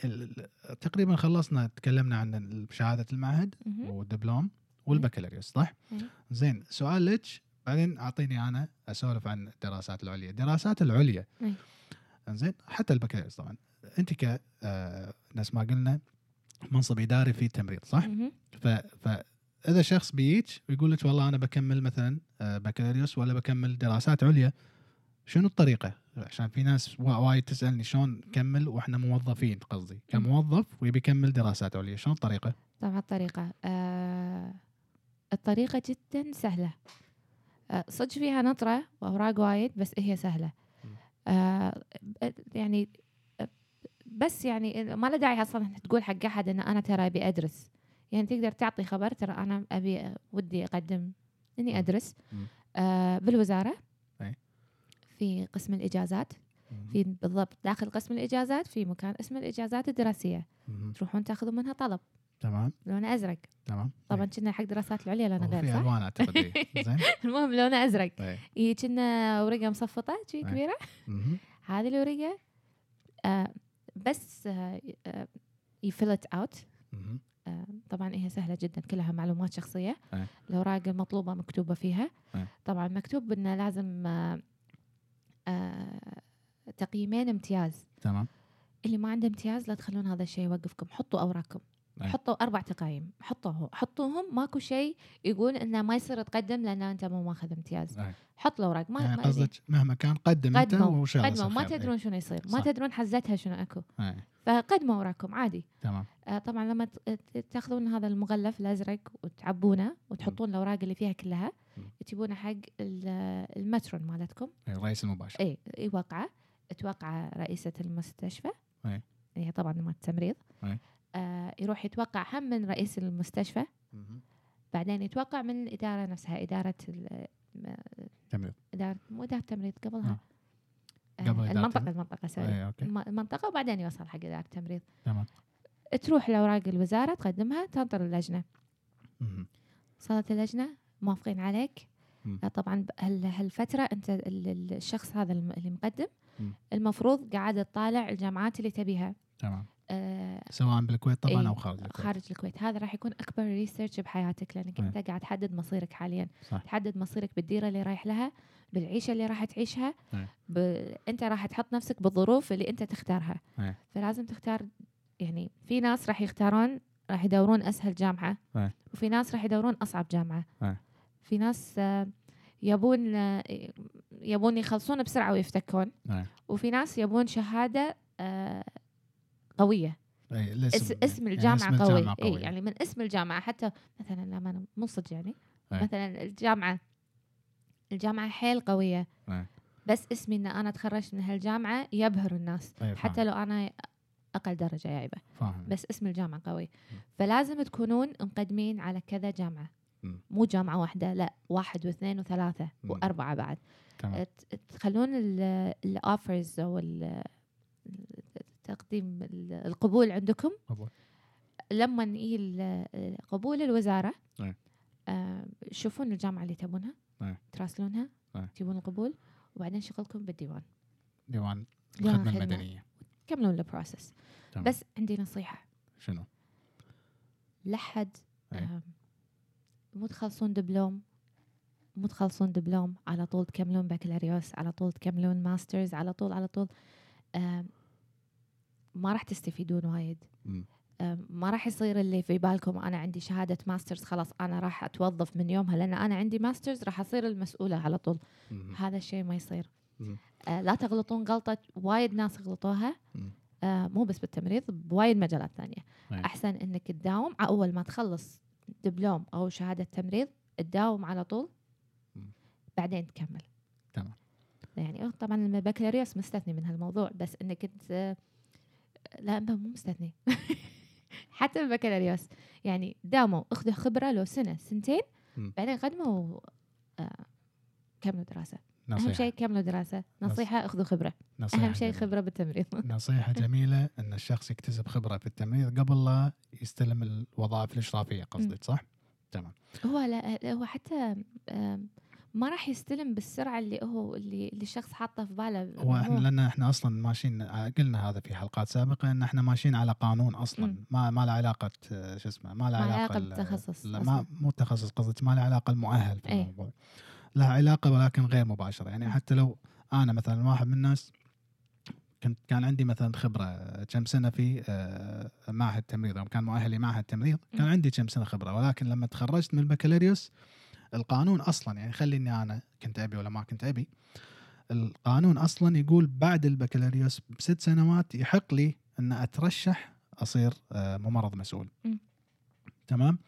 تقريبا خلصنا تكلمنا عن شهادة المعهد. والدبلوم والبكالوريوس صح؟ إيه. زين سؤال لك بعدين أعطيني أنا أسولف عن الدراسات العليا، الدراسات العليا إيه. زين حتى البكالوريوس طبعا أنت ك آه، نفس ما قلنا منصب إداري في التمريض صح؟ ف فاذا شخص بيجيك ويقول لك والله أنا بكمل مثلا آه، بكالوريوس ولا بكمل دراسات عليا شنو الطريقة؟ عشان في ناس وا- وايد تسألني شلون كمل وإحنا موظفين قصدي كموظف ويبي يكمل دراسات عليا شلون الطريقة؟ طبعا الطريقة آه الطريقة جدا سهلة. آه صدق فيها نطرة وأوراق وايد بس هي سهلة. آه يعني بس يعني ما له داعي أصلا تقول حق أحد إن أنا ترى أبي أدرس يعني تقدر تعطي خبر ترى أنا أبي ودي أقدم إني. أدرس. آه بالوزارة أي. في قسم الإجازات في بالضبط داخل قسم الإجازات في مكان اسمه الإجازات الدراسية. تروحون تاخذون منها طلب تمام لونه أزرق تمام طبعا كنا حق دراسات العليا لونه غير في ألوان أعتقد. زين المهم لونه أزرق. هي كنا ورقة مصفطة شي. كبيرة. هذه الورقة آه بس you fill it out مهم. طبعا هي سهلة جدا كلها معلومات شخصية. أي. الأوراق المطلوبة مكتوبة فيها. أي. طبعا مكتوب إنه لازم آه، آه، تقييمين امتياز. تمام. اللي ما عنده امتياز لا تخلون هذا الشيء يوقفكم. حطوا أوراقكم. أي. حطوا أربع تقايم. حطوه. حطوهم. ماكو شيء يقول إنه ما يصير تقدم لأن أنت مو ماخذ امتياز. أي. حط الاوراق ما يعني ما- قصدك مهما كان قدم أنت قدموا. ما. تدرون شنو يصير. ما صح. تدرون حزتها شنو أكو. فقدموا اوراقكم عادي. تمام. آه، طبعا لما تأخذون هذا المغلف الأزرق وتعبونه وتحطون الأوراق اللي فيها كلها. تجيبونه حق ال- المترون مالتكم. الرئيس المباشر. اي يوقعه. توقع رئيسة المستشفى. أي. هي طبعا مال التمريض أي. آه يروح يتوقع هم من رئيس المستشفى. بعدين يتوقع من الإدارة نفسها إدارة ال- م- تمام إدارة مو إدارة التمريض قبلها. آه. قبل إدارة المنطقة التمريض؟ المنطقة سوري. الم- المنطقة وبعدين يوصل حق إدارة التمريض تمام. تروح الأوراق الوزارة تقدمها تنطر اللجنة. مهم. صارت اللجنة موافقين عليك. مم. آه، طبعا هالفترة أنت ال- ال- الشخص هذا اللي مقدم. مم. المفروض قاعد تطالع الجامعات اللي تبيها. تمام. آه، سواء بالكويت طبعا إيه، أو خارج الكويت خارج الكويت هذا راح يكون أكبر ريسيرش بحياتك لأنك أي. أنت قاعد تحدد مصيرك حاليا صح. تحدد مصيرك بالديرة اللي رايح لها بالعيشة اللي راح تعيشها. ب... أنت راح تحط نفسك بالظروف اللي أنت تختارها أي. فلازم تختار يعني في ناس راح يختارون راح يدورون أسهل جامعة أي. وفي ناس راح يدورون أصعب جامعة أي. في ناس آه، يبون آه، يبون يخلصون بسرعة ويفتكون أي. وفي ناس يبون شهادة آه، اس الاسم اسم يعني الجامعة اسم قوي الجامعة اي قوي. يعني من اسم الجامعة حتى مثلا لا ما مو صدق يعني أي. مثلا الجامعة الجامعة حيل قوية أي. بس اسمي إن أنا تخرجت من هالجامعة يبهر الناس أي، حتى. لو أنا أقل درجة جايبة فاهم بس اسم الجامعة قوي. فلازم تكونون مقدمين على كذا جامعة مم. مو جامعة واحدة لا واحد واثنين وثلاثة مم. وأربعة بعد تمام تخلون ال offers أو ال- تقديم ال- القبول عندكم قبول. لما يجي ال- قبول الوزارة أي. آه، شوفون الجامعة اللي تبونها أي. تراسلونها أي. تجيبون القبول وبعدين شغلكم بالديوان ديوان الخدمة. المدنية كملون ال process. بس عندي نصيحة شنو؟ لحد. آم، مو تخلصون دبلوم مو تخلصون دبلوم على طول تكملون بكالوريوس على طول تكملون masters على طول على طول ما راح تستفيدون وايد ما راح يصير اللي في بالكم أنا عندي شهادة masters خلاص أنا راح أتوظف من يومها لأن أنا عندي masters راح أصير المسؤولة على طول. هذا الشيء ما يصير. آه لا تغلطون غلطة وايد ناس غلطوها. آه مو بس بالتمريض بوايد مجالات ثانية. أحسن إنك تداوم أول ما تخلص دبلوم أو شهادة تمريض تداوم على طول مم. بعدين تكمل تمام. يعني أه، طبعا البكالوريوس مستثني من هالموضوع بس إنك انت لا مو مستثني حتى البكالوريوس يعني داوموا اخذوا خبرة لو سنة سنتين. بعدين قدموا آه، كملوا دراسة. أهم نصيحة. شيء كملوا دراسة. نصيحة أخذوا خبرة. نصيحة أهم شيء. خبرة بالتمريض. نصيحة جميلة أن الشخص يكتسب خبرة في التمريض قبل لا يستلم الوظائف الإشرافية قصدك صح؟ تمام. هو لا هو حتى آم، ما راح يستلم بالسرعة اللي هو اللي اللي الشخص حاطه في باله هو إحنا لأن إحنا أصلا ماشيين آه، قلنا هذا في حلقات سابقة إن إحنا ماشيين على قانون أصلا مم. ما ما له علاقة آه، شو اسمه ما له علاقة بالتخصص. ما مو تخصص قصدك ما له علاقة المؤهل في أي. الموضوع لها علاقة ولكن غير مباشرة يعني حتى لو أنا مثلا واحد من الناس كنت كان عندي مثلا خبرة آه، كم سنة في معهد تمريض يوم كان مؤهلي معهد تمريض كان. عندي كم سنة خبرة ولكن لما تخرجت من البكالوريوس القانون أصلا يعني خليني أنا كنت أبي ولا ما كنت أبي. القانون أصلا يقول بعد البكالوريوس بست سنوات يحق لي إن أترشح أصير آه، ممرض مسؤول. م. تمام؟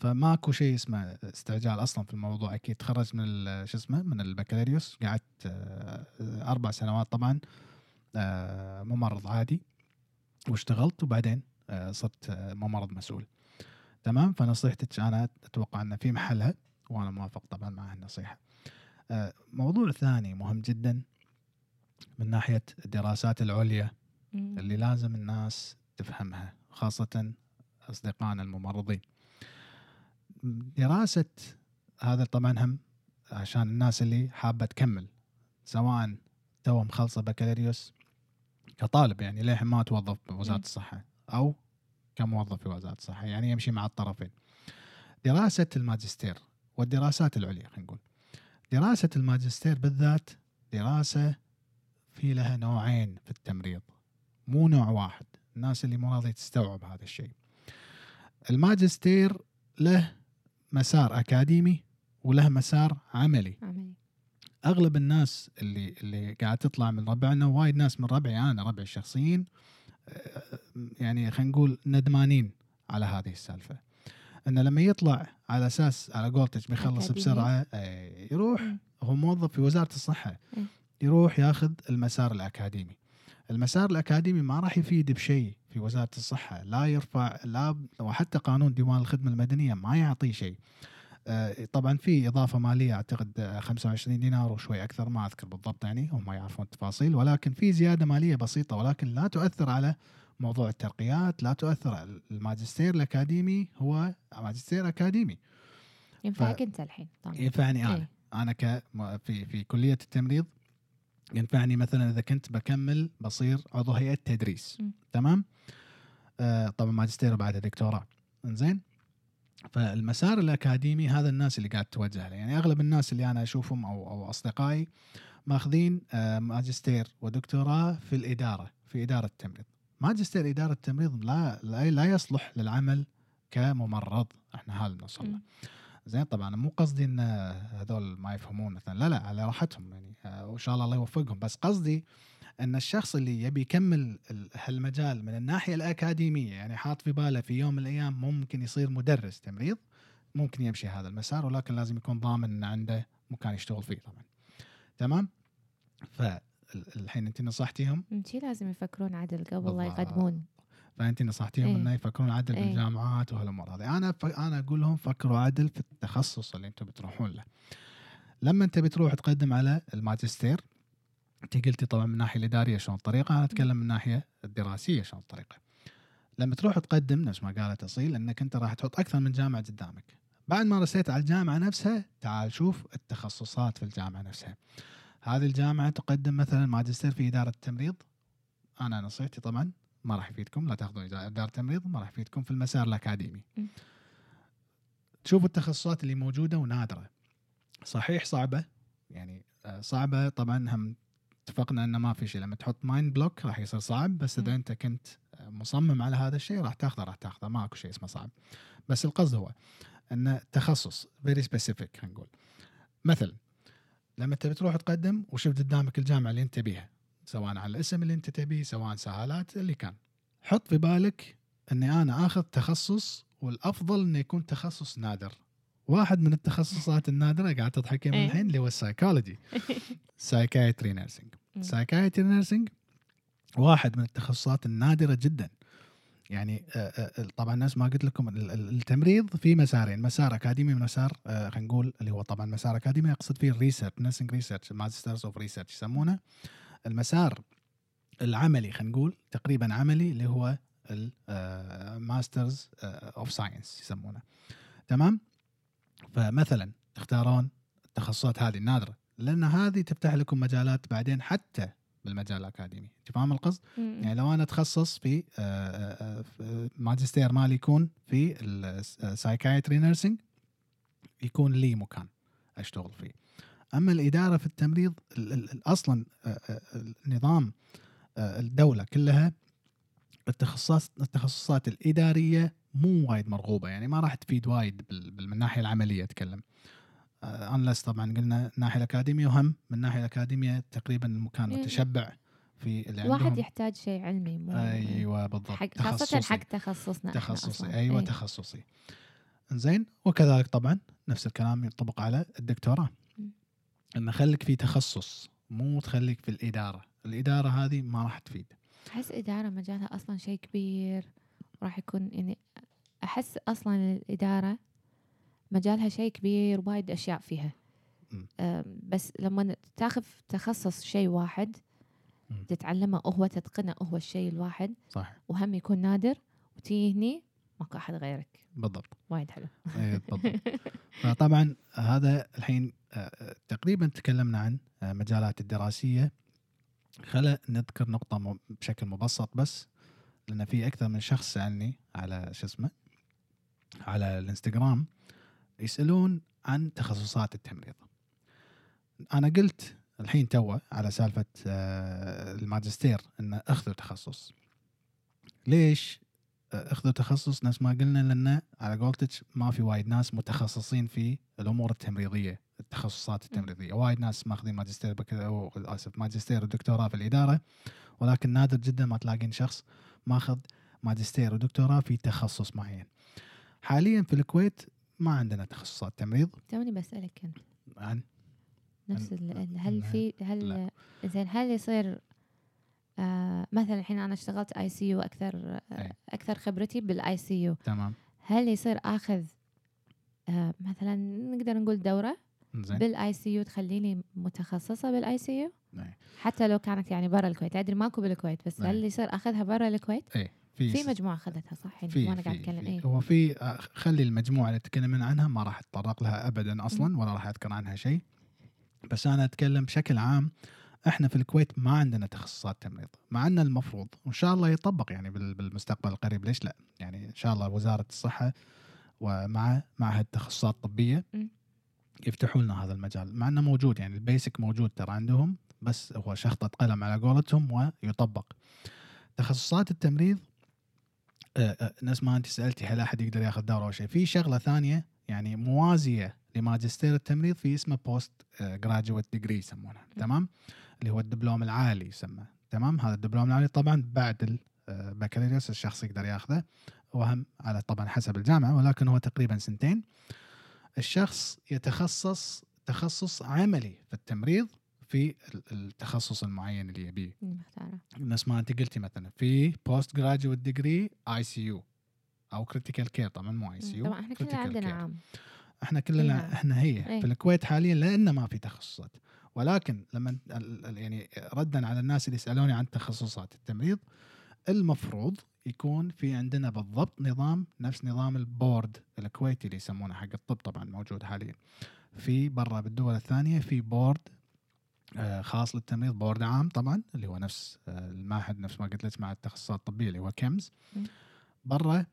فماكو شيء اسمه استعجال أصلا في الموضوع. أكيد تخرجت من شو اسمه من البكالوريوس. قعدت آه، أربع سنوات طبعا آه، ممرض عادي. واشتغلت وبعدين آه، صرت آه، ممرض مسؤول. تمام؟ فنصيحتك أنا أتوقع انها في محلها. وأنا موافق طبعا مع النصيحة آه، موضوع ثاني مهم جدا من ناحية الدراسات العليا. اللي لازم الناس تفهمها خاصة أصدقائنا الممرضين دراسة هذا طبعا هم عشان الناس اللي حابة تكمل سواء تو مخلصة بكالوريوس كطالب يعني للحين ما توظف بوزارة مم. الصحة أو كموظف في وزارة الصحة يعني يمشي مع الطرفين دراسة الماجستير والدراسات العليا خلينا نقول. دراسة الماجستير بالذات دراسة في لها نوعين في التمريض. مو نوع واحد الناس اللي مو راضية تستوعب هذا الشيء. الماجستير له مسار أكاديمي وله مسار عملي. عملي. أغلب الناس اللي اللي قاعد تطلع من ربعنا وايد ناس من ربعي أنا ربعي الشخصيين آه، يعني خلينا نقول ندمانين على هذه السالفة. إنه لما يطلع على أساس على قولتك بيخلص. بسرعة آه، يروح. هو موظف في وزارة الصحة. يروح ياخذ المسار الأكاديمي المسار الأكاديمي ما راح يفيد بشيء في وزارة الصحة لا يرفع لا وحتى قانون ديوان الخدمة المدنية ما يعطي شيء آه، طبعا في إضافة مالية أعتقد آه، 25 دينار وشوي أكثر ما أذكر بالضبط يعني هم يعرفون التفاصيل ولكن في زيادة مالية بسيطة ولكن لا تؤثر على موضوع الترقيات لا تؤثر. الماجستير الأكاديمي هو ماجستير أكاديمي. ينفعك أنت الحين طبعا ينفعني أنا. إيه. أنا ك في في كلية التمريض ينفعني مثلا إذا كنت بكمل بصير عضو هيئة تدريس. م. تمام؟ آه طبعا ماجستير وبعد دكتوراه إنزين؟ فالمسار الأكاديمي هذا الناس اللي قاعد توجه له. يعني أغلب الناس اللي أنا أشوفهم أو أو أصدقائي ماخذين آه ماجستير ودكتوراه في الإدارة في إدارة التمريض. ماجستير إدارة التمريض لا لا, لا يصلح للعمل كممرض. إحنا هذا مم. زين طبعا مو قصدي إن هذول ما يفهمون. مثلا لا لا على راحتهم يعني. آه، وإن شاء الله الله يوفقهم. بس قصدي إن الشخص اللي يبي يكمل ال- هالمجال من الناحية الأكاديمية يعني حاط في باله في يوم من الأيام ممكن يصير مدرس تمريض ممكن يمشي هذا المسار ولكن لازم يكون ضامن إن عنده مكان يشتغل فيه طبعا. تمام؟ فالحين انت نصحتيهم؟ شي لازم يفكرون عدل قبل لا. يقدمون. فأنت نصحتيهم إيه. إنه يفكرون عدل إيه. بالجامعات وهالأمور هذه. أنا ف... أنا أقول لهم فكروا عدل في التخصص اللي أنتم بتروحون له. لما أنت بتروح تقدم على الماجستير أنت قلتي طبعا من الناحيه الإدارية شلون الطريقة أنا أتكلم من الناحيه الدراسية شلون الطريقة. لما تروح تقدم نفس ما قالت أصيل إنك أنت راح تحط أكثر من جامعة قدامك. بعد ما رسيت على الجامعة نفسها تعال شوف التخصصات في الجامعة نفسها. هذه الجامعة تقدم مثلا ماجستير في إدارة التمريض. أنا نصيحتي طبعا ما راح يفيدكم لا تاخذون إدارة- إدارة تمريض ما راح يفيدكم في المسار الأكاديمي. تشوفوا التخصصات اللي موجودة ونادرة. صحيح صعبة يعني آه، صعبة. طبعا هم اتفقنا إنه ما في شيء. لما تحط mind block راح يصير صعب بس إذا. أنت كنت آه، مصمم على هذا الشيء راح تاخذه راح تاخذه. ماكو شيء اسمه صعب. بس القصد هو إنه تخصص very specific خلينا نقول. مثلا لما انت بتروح تقدم وشفت قدامك الجامعة اللي انت تبيها سواء على الاسم اللي انت تبيه سواء سهالات اللي كان. حط في بالك اني أنا آخذ تخصص والأفضل إنه يكون تخصص نادر. واحد من التخصصات النادرة قاعد تضحكي من إيه. الحين اللي هو ال psychology psychiatry nursing. psychiatry nursing واحد من التخصصات النادرة جدا. يعني آه، آه، طبعا نفس ما قلت لكم ال- ال- التمريض في مسارين مسار أكاديمي ومسار آه، خلينا نقول اللي هو طبعا مسار أكاديمي اقصد فيه ال research nursing research masters of research يسمونه. المسار العملي خلينا نقول تقريبا عملي اللي هو ال masters of science يسمونه. تمام؟ فمثلا تختارون التخصصات هذه النادرة لأن هذه تفتح لكم مجالات بعدين حتى بالمجال الأكاديمي. أنت فاهم القصد؟ مم. يعني لو أنا أتخصص في آه، آه، آه، ماجستير مالي يكون في ال psychiatry nursing يكون لي مكان أشتغل فيه. أما الإدارة في التمريض ال- ال- ال- أصلا النظام آه، الدولة كلها التخصصات التخصصات الإدارية مو وايد مرغوبة. يعني ما راح تفيد وايد من الناحية العملية أتكلم. انلس طبعا قلنا الناحيه الأكاديمية وهم من الناحيه الأكاديمية تقريبا المكان إيه. متشبع في اللي الواحد عندهم يحتاج شيء علمي مو أيوه بالضبط حق تخصصي. حق تخصصنا تخصصي أصلاً. أيوه إيه. تخصصي زين وكذلك طبعا نفس الكلام ينطبق على الدكتوراه مم. ان خليك في تخصص مو تخليك في الإدارة الإدارة هذه ما راح تفيد أحس إدارة مجالها أصلا شيء كبير راح يكون يعني أحس أصلا الإدارة مجالها شيء كبير وايد أشياء فيها. بس لما تاخذ تخصص شيء واحد. تتعلمه هو تتقنه هو الشيء الواحد صح. وهم يكون نادر وتيجي هني ماكو أحد غيرك. بالضبط. وايد حلو. إيه، بالضبط. فطبعا هذا الحين آه، تقريبا تكلمنا عن آه، مجالات الدراسية. خلا نذكر نقطة م- بشكل مبسط بس لأن في أكثر من شخص سألني على شو اسمه على الإنستغرام يسألون عن تخصصات التمريض. أنا قلت الحين توه على سالفة آه، الماجستير إن أخذوا تخصص. ليش أخذوا تخصص؟ نفس ما قلنا لأن على قولتك ما في وايد ناس متخصصين في الأمور التمريضية التخصصات التمريضية. وايد ناس ماخذين ماجستير بك... أو اسف ماجستير ودكتوراه في الإدارة. ولكن نادر جدا ما تلاقين شخص ماخذ ماجستير ودكتوراه في تخصص معين. حاليا في الكويت ما عندنا تخصصات تمريض توني بسألك عن نفس ال- هل. في هل. زين هل يصير آه مثلا الحين أنا اشتغلت ICU أكثر آه. أكثر خبرتي بال ICU تمام هل يصير آخذ آه مثلا نقدر نقول دورة زين بال ICU تخليني متخصصة بال ICU. حتى لو كانت يعني برا الكويت أدري ماكو بالكويت بس. هل يصير أخذها برا الكويت إي في مجموعة اخذتها صح؟ يعني في وأنا قاعد في- أتكلم في. اي هو في آه، خلي المجموعة اللي تكلمنا عنها ما راح أتطرق لها ابدا أصلا ولا راح أذكر عنها شيء. بس أنا أتكلم بشكل عام إحنا في الكويت ما عندنا تخصصات تمريض مع ان المفروض وإن شاء الله يطبق يعني بال- بالمستقبل القريب. ليش لا؟ يعني إن شاء الله وزارة الصحة ومع معهد تخصصات طبيه. يفتحوا لنا هذا المجال. مع إنه موجود يعني ال basic موجود ترى عندهم بس هو شخطة قلم على قولتهم ويطبق. تخصصات التمريض نفس ما أنت سألتي هل أحد يقدر ياخذ دورة أو شيء؟ في شغلة ثانية يعني موازية لماجستير التمريض في اسمه post graduate degree يسمونها تمام؟ اللي هو الدبلوم العالي يسمى تمام؟ هذا الدبلوم العالي طبعا بعد البكالوريوس الشخص يقدر ياخذه وهم على طبعا حسب الجامعة ولكن هو تقريبا سنتين. الشخص يتخصص تخصص عملي في التمريض في ال- التخصص المعين اللي يبيه. مختاره نفس ما انت قلتي مثلا في post graduate degree ICU أو critical care طبعا مو ICU طبعا إحنا كلنا عندنا عام. إحنا كلنا إيه. إحنا هي إيه. في الكويت حاليا لأن ما في تخصصات. ولكن لما يعني ردا على الناس اللي يسألوني عن تخصصات التمريض المفروض يكون في عندنا بالضبط نظام نفس نظام البورد الكويتي اللي يسمونه حق الطب طبعا موجود حاليا. في برا بالدول الثانية في بورد خاص للتمريض بورد عام طبعا اللي هو نفس آه، المعهد نفس ما قلت لك مع التخصصات الطبية اللي هو KIMS. مم. برا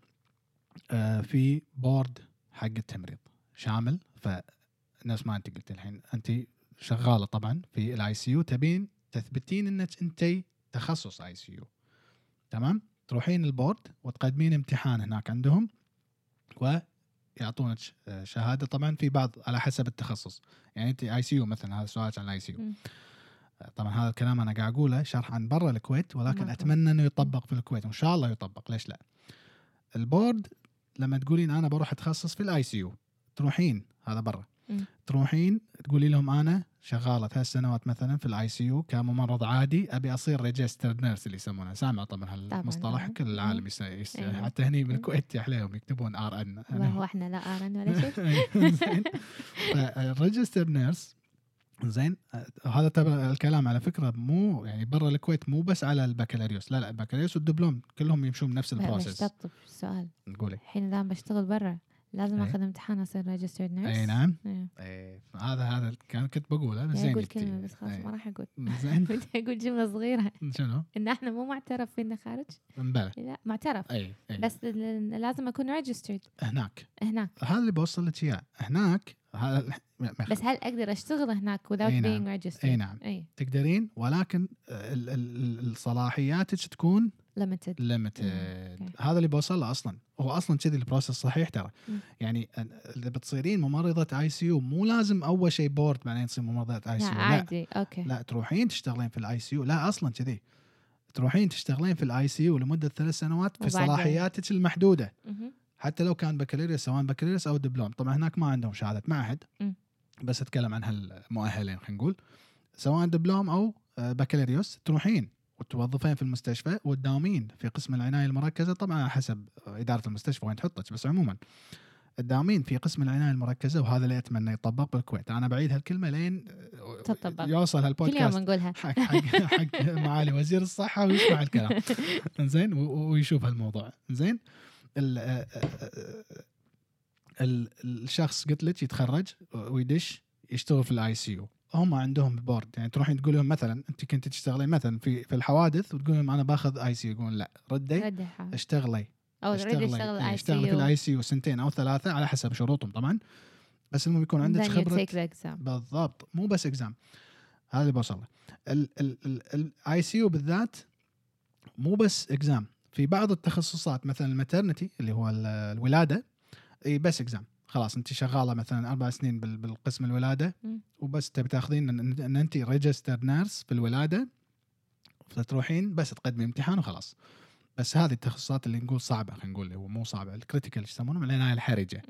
آه، في بورد حق التمريض شامل. فنفس ما انت قلت الحين انت شغالة طبعا في ال ICU تبين تثبتين انك انت تخصص ICU تمام؟ تروحين البورد وتقدمين امتحان هناك عندهم ويعطونك آه، شهادة. طبعا في بعض على حسب التخصص. يعني أنت ICU مثلا هذا سؤالك عن ال ICU. طبعا هذا الكلام أنا قاعد أقوله شرح عن برا الكويت ولكن. أتمنى إنه يطبق في الكويت. وإن شاء الله يطبق. ليش لا؟ البورد لما تقولين أنا بروح أتخصص في ال ICU تروحين هذا برا. تروحين تقولي لهم أنا شغالة ثلاث سنوات مثلا في ال ICU كممرض عادي أبي أصير registered nurse اللي يسمونه. سامع طبعا هالمصطلح. كل العالم يس... يس... أيوة. حتى هني بالكويت يخليهم يكتبون RN وهو إحنا لا RN ولا شيء. فال registered nurse زين. هذا تبع الكلام على فكرة مو يعني برا الكويت مو بس على البكالوريوس. لا لا البكالوريوس والدبلوم كلهم يمشون بنفس بس ال process تطب السؤال نقولي الحين اذا بشتغل برا. لازم إيه. آخذ امتحان أصير registered nurse اي نعم. إيه. إيه هذا هذا كان كنت بقوله بس يعني زين أقول. كلمة بس خلاص إيه. ما راح أقول. زين. بدي أقول جملة صغيرة. شنو؟ إن إحنا مو معترف فينا خارج. مبلى. لا معترف. اي اي بس لازم أكون registered هناك. هناك. هذا اللي بوصل لك إياه. هناك بس هل أقدر أشتغل هناك without أي being نعم. registered أي نعم. اي تقدرين ولكن الصلاحياتك تكون limited limited okay. هذا اللي بوصل له أصلا. هو أصلا كذي ال process صحيح ترى. مم. يعني إذا بتصيرين ممرضة ICU مو لازم أول شيء بورد بعدين تصير ممرضة ICU لا عادي. okay. لا تروحين تشتغلين في ال ICU لا أصلا كذي. تروحين تشتغلين في ال ICU لمدة ثلاث سنوات في؟ صلاحياتك المحدودة. حتى لو كان بكالوريوس سواء بكالوريوس أو دبلوم. طبعا هناك ما عندهم شهادة معهد مم. بس أتكلم عن هالمؤهلين خلينا نقول. سواء دبلوم أو آه، بكالوريوس تروحين. وتوظفين في المستشفى وتداومين في قسم العناية المركزة. طبعا حسب إدارة المستشفى وين تحطك بس عموما تداومين في قسم العناية المركزة وهذا اللي أتمنى يطبق بالكويت. أنا بعيد هالكلمة لين تطبق. يوصل كل هالبودكاست يوم نقولها. حق حق حق معالي وزير الصحة ويسمع الكلام. زين ويشوف هالموضوع. زين ال- ال- الشخص قلت لك يتخرج ويدش يشتغل في ال ICU هم عندهم بورد يعني تروحين تقول لهم مثلا أنت كنت تشتغلين مثلا في في الحوادث وتقول لهم أنا باخذ ICU يقولون لا ردي. اشتغلي. أو تريد اشتغلي. اشتغل اشتغلي في الاي سي يو سنتين أو ثلاثة على حسب شروطهم طبعا. بس المهم يكون عندك خبرة. بالضبط. مو بس exam هذا اللي بوصل له ال ICU بالذات مو بس exam في بعض التخصصات مثلا ال maternity اللي هو ال- الولادة بس exam خلاص انت شغالة مثلا أربع سنين بال- بالقسم الولادة. وبس تبي تاخذين ان, أنت registered nurse في الولاده فتروحين بس تقدمي امتحان وخلاص. بس هذه التخصصات اللي نقول صعبة خلينا نقول هو مو صعبة ال critical إيش يسمونهم العنايه الحرجة.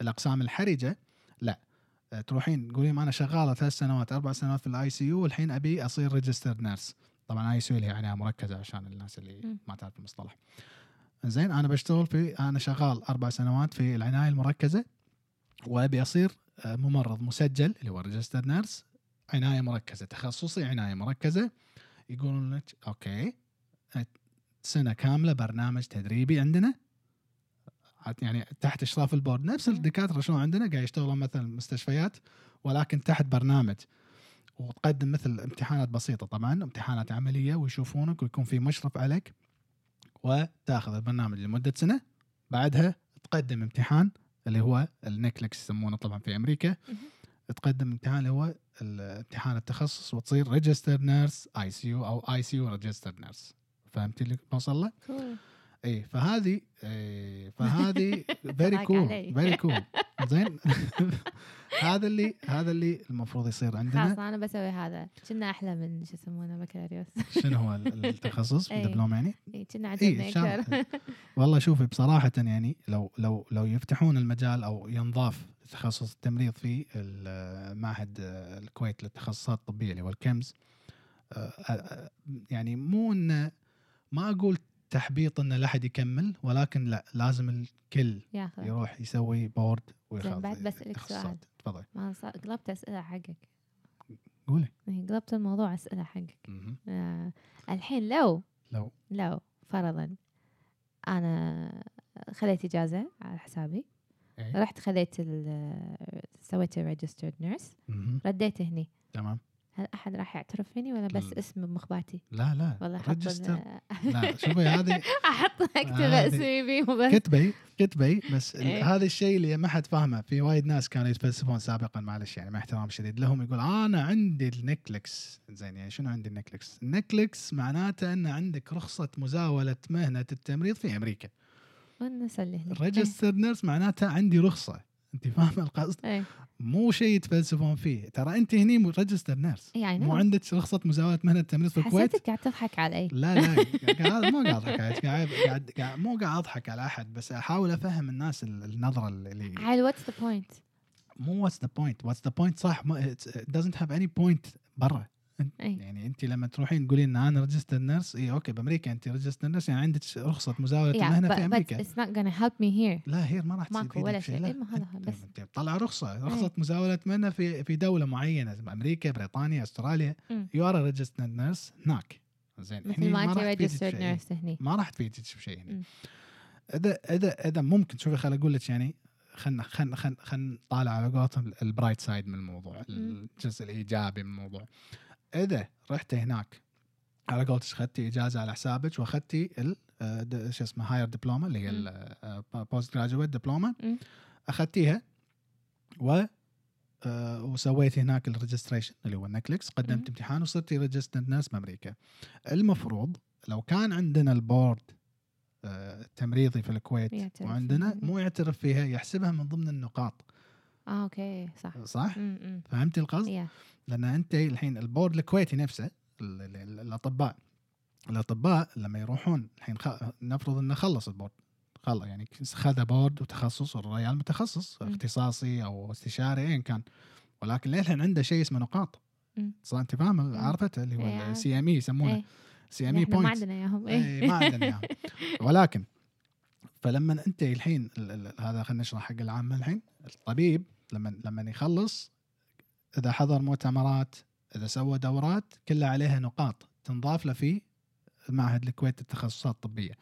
الأقسام الحرجة لا. أه، تروحين تقولين أنا شغالة ثلاث سنوات أربع سنوات في ال ICU والحين أبي أصير registered nurse طبعا ICU اللي هي عناية مركزة عشان الناس اللي. ما تعرف المصطلح. زين أنا بشتغل في أنا شغال أربع سنوات في العناية المركزة. وابي أصير أه، ممرض مسجل اللي هو registered nurse عناية مركزة تخصصي عناية مركزة. يقولون لك okay سنة كاملة برنامج تدريبي عندنا. يعني تحت إشراف ال board نفس. الدكاترة شلون عندنا قاعد يشتغلون مثلا مستشفيات ولكن تحت برنامج. وتقدم مثل امتحانات بسيطة طبعا امتحانات عملية ويشوفونك ويكون في مشرف عليك وتأخذ البرنامج لمدة سنة. بعدها تقدم امتحان اللي هو ال NCLEX يسمونه طبعا في أمريكا. تقدم امتحان اللي هو امتحان التخصص وتصير ريجستر نيرس اي سي يو أو اي سي يو ريجستر نيرس فهمتي اللي بوصل له؟ اي فهذه إيه فهذه very cool. Very cool زين؟ هذا اللي هذا اللي المفروض يصير خلاص عندنا أنا بسوي هذا. كنا أحلى من شو يسمونه بكالوريوس. شنو هو ال- التخصص؟ إي. الدبلوم يعني؟ كنا اي عجبني شام- أكثر والله شوفي بصراحة يعني لو لو لو يفتحون المجال أو ينضاف تخصص التمريض في معهد الكويت للتخصصات الطبية اللي هو الكمز آه، آه، يعني مو إنه ما أقول تحبيط إن لا أحد يكمل ولكن لا لازم الكل ياخذ يروح يسوي بورد وياخذ بعد تخصصات. سؤال. تفضل ما قلبت أسئلة حقك قولي قلبت الموضوع أسئلة حقك. آه الحين لو لو لو فرضا أنا خذيت إجازة على حسابي إيه. رحت خذيت سويت registered nurse. رديت هني تمام هل أحد راح يعترف فيني ولا بس لا. اسم بمخباتي لا لا. أحط register. لا شوفي هذه أحط أكتب اسمي بيه كتبي كتبي بس إيه. هذا الشيء اللي ما حد فاهمه. في وايد ناس كانوا يتفلسفون سابقا معلش يعني مع احترام شديد لهم يقول أنا عندي ال NCLEX زين يعني شنو عندي ال NCLEX؟ ال NCLEX معناته إن عندك رخصة مزاولة مهنة التمريض في أمريكا. ونسلهني الريجستر نيرس معناته عندي رخصة. أنت فاهمة القصد؟ إيه. مو شيء يتفلسفون فيه. ترى أنت هني ريجستر نيرس يعني مو عندك رخصه مزاوله مهنة التمريض في الكويت؟ حسيتك قاعد تضحك علي. لا لا قاعد مو قاعد أضحك عليك قاعد قاعد مو قاعد أضحك على أحد بس أحاول أفهم الناس ال- النظرة اللي عيل واتس ذا بوينت مو واتس ذا بوينت واتس ذا بوينت صح؟ دزنت هاف اني بوينت برا. اي يعني انت لما تروحين تقولين إن أنا ريجستر نيرس اي أوكي بأمريكا انت ريجستر نيرس يعني عندك رخصة مزاولة yeah, المهنة but, في أمريكا it's not gonna help me here لا هي ما راح تفيدك ماكو ولا. شيء. إيه، ما هذا أنت- بس. أنت طلع رخصة رخصة مزاولة مهنة في في دولة معينة أمريكا بريطانيا أستراليا. you are registered nurse هناك زين مثل ما أنت بشيء. nurse هني ما راح تفيدك بشيء هنا. اذا اذا إذا ممكن شوفي خل أقول لك يعني خلنا خلنا خلنا خلنا نطالع على قولتهم ال bright side من الموضوع الجزء الإيجابي من الموضوع اذا رحتي هناك. على قولتك أخذتي إجازة على حسابك وأخذتي ال آه، شو اسمه higher diploma اللي هي ال postgraduate diploma مم. أخذتيها و آه، وسويتي هناك ال registration اللي هو ال NCLEX مم. قدمت امتحان وصرتي registered nurse بامريكا المفروض لو كان عندنا ال board آه، التمريضي في الكويت وعندنا. مو يعترف فيها يحسبها من ضمن النقاط. آه okay صح. صح؟ امم فهمتي القصد؟ يا لأن أنت الحين ال board الكويتي نفسه ال- ال- ال- الأطباء الأطباء لما يروحون الحين خ... نفرض إنه خلص ال board خلص يعني خذ board وتخصص الريال متخصص مم. اختصاصي أو استشاري ايا كان ولكن للحين عنده شيء اسمه نقاط. مم. صار أنت فاهم؟ عرفته اللي إيه، هو عارف. ال CME يسمونه. إيه. CME إحنا ما point عندنا إياهم. اي ما عندنا إياهم. ولكن فلما انت الحين ال- ال- هذا خلينا نشرح حق العامه الحين. الطبيب لما لما يخلص إذا حضر مؤتمرات إذا سوى دورات كلها عليها نقاط تنضاف له في معهد الكويت للتخصصات الطبية.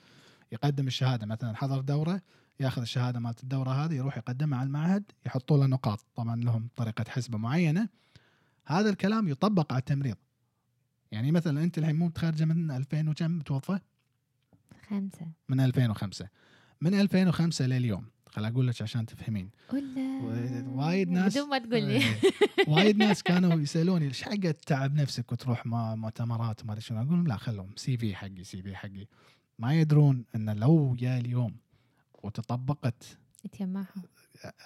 يقدم الشهادة مثلا حضر دورة ياخذ الشهادة مالت الدورة هذه يروح يقدمها على المعهد يحطوا له نقاط. طبعا لهم طريقة حسبة معينة. هذا الكلام يطبق على التمريض. يعني مثلا أنت الحين مو متخرجه من 2000 وكم متوظفه خمسة. من 2005 من 2005 لليوم. خل أقول لك عشان تفهمين. وايد ناس- بدون ما تقول لي. إيه. وايد ناس كانوا يسألوني إيش حق تعب نفسك وتروح ما مؤتمرات وما أدري شنو؟ أقول لهم لا خلهم سي في حقي سي في حقي. ما يدرون إن لو جاء اليوم وتطبقت يتجمعهم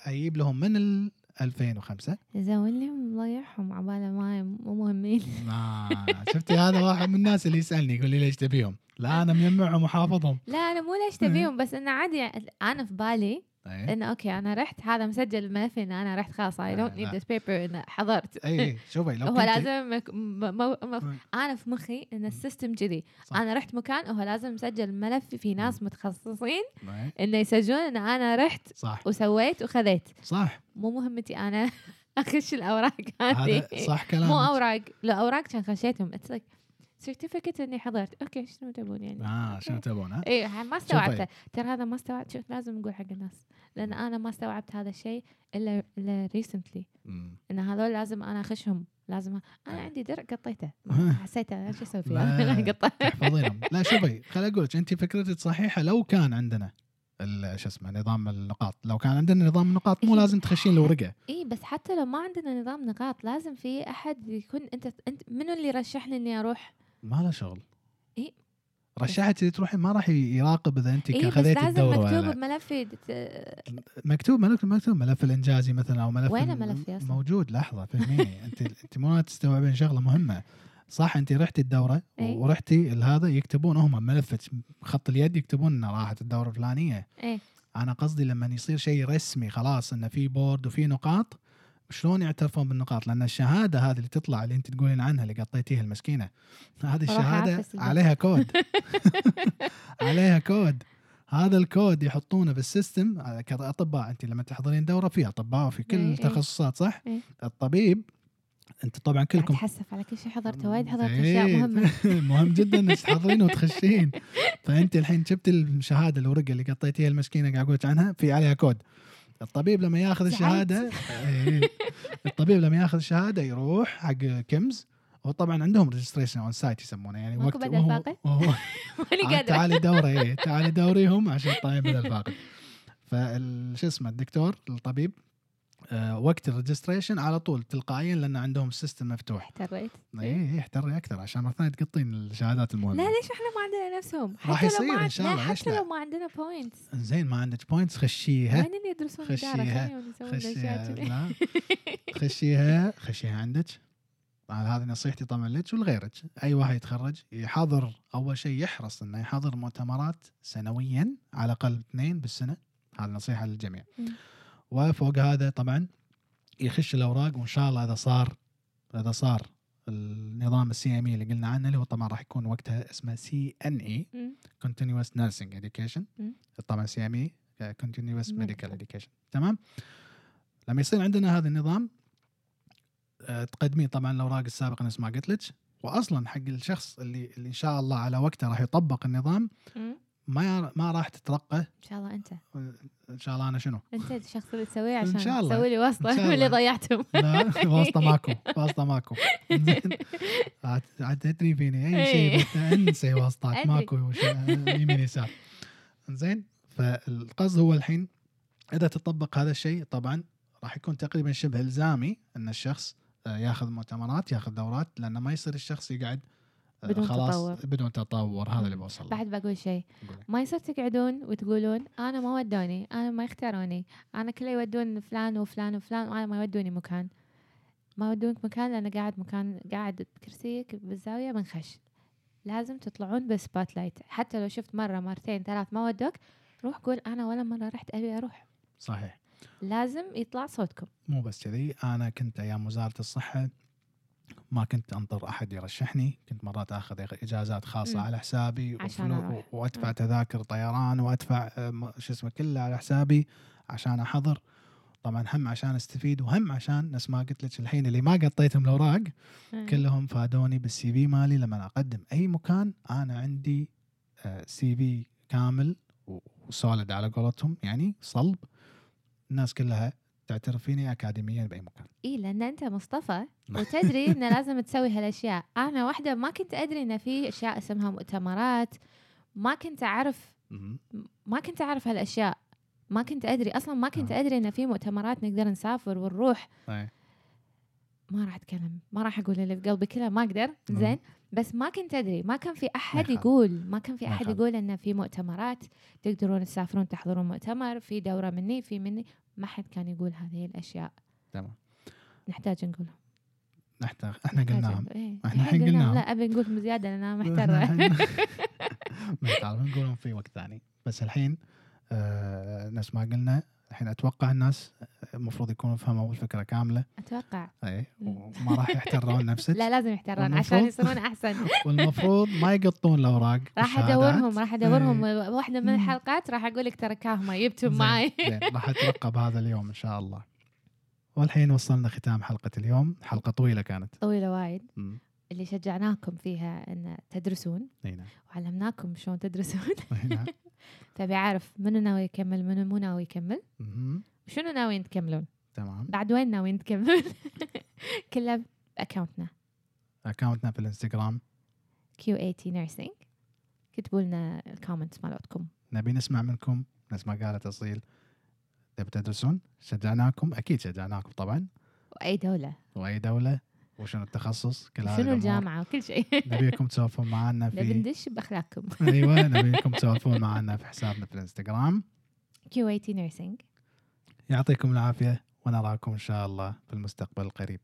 أجيب لهم من ال 2005 زولي مضيعهم عبالة ما مو مهمين. ما شفتي هذا واحد من الناس اللي يسألني يقول لي ليش تبيهم؟ لا أنا مجمعهم وحافظهم. لا أنا مو ليش تبيهم بس إنه عادي أنا في بالي إيه. إنه okay أنا رحت هذا مسجل الملف ان أنا رحت خلاص I don't. Need this paper إنه حضرت اي اي شوفي لو هو لازم مك... م... م... م... مم. أنا في مخي إن ال system كذي. أنا رحت مكان هو لازم مسجل ملف في ناس متخصصين إيه. إنه يسجلون إن أنا رحت صح وسويت وخذيت صح مو مهمتي أنا أخش الأوراق هذه صح كلامك مو أوراق لو أوراق كان خشيتهم it's certificate اني حضرت. okay شنو تبون يعني؟ آه شنو تبون ها؟ إيه ما استوعبته. ترى هذا ما استوعبت شوف لازم نقول حق الناس. لأن أنا ما استوعبت هذا الشيء إلا إلا recently. إن هذول لازم أنا أخشهم. لازم أنا. عندي درع قطيته. حسيته أنا شو أسوي. فيه تحفظينهم. لا شوفي خل أقول لك أنت فكرتك صحيحة. لو كان عندنا شو اسمه نظام النقاط لو كان عندنا نظام النقاط مو إيه. لازم تخشين الورقه اي بس حتى لو ما عندنا نظام نقاط لازم في أحد يكون أنت أنت منو اللي رشحني إني أروح؟ ما له شغل إيه. رشحت تروحين ما راح يراقب إذا أنت اي بس خذيتي لازم مكتوب. بملفي مكتوب ملف مكتوب ملف الإنجازي مثلا أو ملف وينه ال- ملفي أصلاً؟ موجود لحظة فهميني انت أنت مو تستوعبين شغلة مهمة صح أنت رحتي الدورة إيه. ورحتي هذا يكتبون هم ملفك خط اليد يكتبون انه راحت الدورة الفلانية إيه أنا قصدي لما يصير شيء رسمي خلاص انه في بورد وفي نقاط شلون يعترفون بالنقاط؟ لأن الشهادة هذه اللي تطلع اللي أنت تقولين عنها اللي قطيتيها المسكينة هذه الشهادة. عليها كود. عليها كود. هذا الكود يحطونه بال system كأطباء أنت لما تحضرين دورة في أطباء وفي كل إيه، إيه. التخصصات صح؟ إيه. الطبيب أنت طبعا كلكم أتحسف على كل شيء حضرته وايد حضرت إيه، أشياء مهمة. مهم جدا إنك تحضرين وتخشين. فأنت الحين جبت الشهادة الورقة اللي قطيتيها المسكينة قاعد أقول عنها؟ في عليها كود. الطبيب لما ياخذ. الشهادة إيه. الطبيب لما ياخذ الشهادة يروح حق KIMS وطبعا عندهم registration on site يسمونه يعني وقت بدل وهو-؟ وهو- قادرة تعالي دوره إيه تعالي دوريهم عشان تطلعين بدل فاقد فشو اسمه الدكتور الطبيب آه وقت ال registration على طول تلقائيا لأن عندهم ال system مفتوح. احتريت. اي اي احتري أكثر عشان مرة ثانية تقطين الشهادات المهمة. لا ليش إحنا ما عندنا نفسهم؟ راح يصير عند- شاء الله، حتى؟ لو ما عندنا points زين ما عندك points خشيها. وين اللي يدرسون خشيها. خشيها لا. خشيها خشيها عندك. آه، هذه نصيحتي طبعا لك ولغيرك. أي واحد يتخرج يحضر أول شيء يحرص إنه يحضر مؤتمرات سنويا على الأقل اثنين بالسنة. هذه نصيحة للجميع. وفوق هذا طبعا يخش الأوراق وإن شاء الله إذا صار إذا صار النظام ال CME اللي قلنا عنه اللي هو طبعا راح يكون وقتها اسمه CNE nursing education مم. طبعا CME medical Medical. education تمام لما يصير عندنا هذا النظام آه، تقدمين طبعا الأوراق السابقة نفس ما قلت لك واصلا حق الشخص اللي اللي إن شاء الله على وقته راح يطبق النظام. ما ما راح تترقى إن شاء الله أنت إن شاء الله أنا شنو؟ أنت الشخص اللي تسويه إن عشان شاء الله. تسوي لي واسطه اللي. ضيعتهم لا واسطه ماكو واسطه ماكو عاد تدري فيني أي شيء إيه. بت- انسي واسطات. ماكو يمين يسار زين فالقصد هو الحين إذا تطبق هذا الشيء طبعا راح يكون تقريبا شبه إلزامي إن الشخص آه، ياخذ مؤتمرات ياخذ دورات لأنه ما يصير الشخص يقعد بدون خلاص تطور. بدون تطور هذا اللي. بوصل. بعد بقول شيء. ما يصير تقعدون وتقولون أنا ما ودوني أنا ما يختاروني أنا كله يودون فلان وفلان وفلان وأنا ما يودوني مكان ما يودونك مكان لأن قاعد مكان قاعد بكرسيك بالزاوية منخش لازم تطلعون بال spotlight حتى لو شفت مرة مرتين ثلاث ما ودوك روح قول أنا ولا مرة رحت أبي أروح صحيح لازم يطلع صوتكم مو بس كذي أنا كنت أيام وزارة الصحة ما كنت أنطر أحد يرشحني كنت مرات آخذ إجازات خاصة مم. على حسابي عشان. وأدفع مم. تذاكر طيران وأدفع آه، شو اسمه كله على حسابي عشان أحضر طبعا هم عشان أستفيد وهم عشان نفس ما قلت لك الحين اللي ما قطيتهم الأوراق كلهم فادوني بال CV مالي لما أقدم أي مكان أنا عندي CV كامل و solid على قولتهم يعني صلب الناس كلها تعترف فيني اكاديميا بأي مكان اي لأن أنت مصطفى وتدري انه لازم تسوي هالأشياء أنا واحدة ما كنت أدري إن في أشياء اسمها مؤتمرات ما كنت أعرف. ما كنت أعرف هالأشياء ما كنت أدري أصلا ما كنت آه. أدري إن في مؤتمرات نقدر نسافر ونروح. ما راح أتكلم ما راح أقول اللي في قلبي كله ما أقدر. زين بس ما كنت أدري ما كان في أحد. يقول ما كان في أحد. يقول إن في مؤتمرات تقدرون تسافرون تحضرون مؤتمر في دورة مني في مني ما حد كان يقول هذه الأشياء. تمام. نحتاج نقولهم. نحتاج إحنا قلناهم. إيه. إحنا الحين قلناهم. لا أبي نقولهم زيادة لأن أنا محتره ما نقولهم في وقت ثاني. بس الحين آه نفس ما قلنا الحين أتوقع الناس المفروض يكونوا فهموا الفكرة كاملة. أتوقع. اي. وما راح يحترون نفسك. لا لازم يحترون عشان يصيرون أحسن. والمفروض ما يقطون الأوراق راح. أدورهم راح أدورهم. إيه. واحدة من. الحلقات راح أقول لك ترى كاهما جبتهم معي راح اترقب هذا اليوم إن شاء الله. والحين وصلنا ختام حلقة اليوم. حلقة طويلة كانت. طويلة وايد. اللي شجعناكم فيها إن تدرسون. نعم. وعلمناكم شلون تدرسون. فبي عارف منو ناوي يكمل منو مو ناوي يكمل. وشنو ناويين تكملون تمام. بعد وين ناويين تكملون كله ب account نا account نا في الإنستغرام. Q80 Nursing. كتبوا لنا ال comments مالتكم. نبي نسمع منكم نفس ما قالت أصيل. تبي تدرسون؟ شجعناكم؟ أكيد شجعناكم طبعا. وأي دولة. وأي دولة. وشنو التخصص كل هذه شنو. الجامعة وكل شيء. نبيكم تسولفون معنا في ندش بأخلاقكم. أيوه نبيكم تسولفون معنا في حسابنا في الإنستغرام. Q80 Nursing يعطيكم العافية ونراكم إن شاء الله في المستقبل القريب.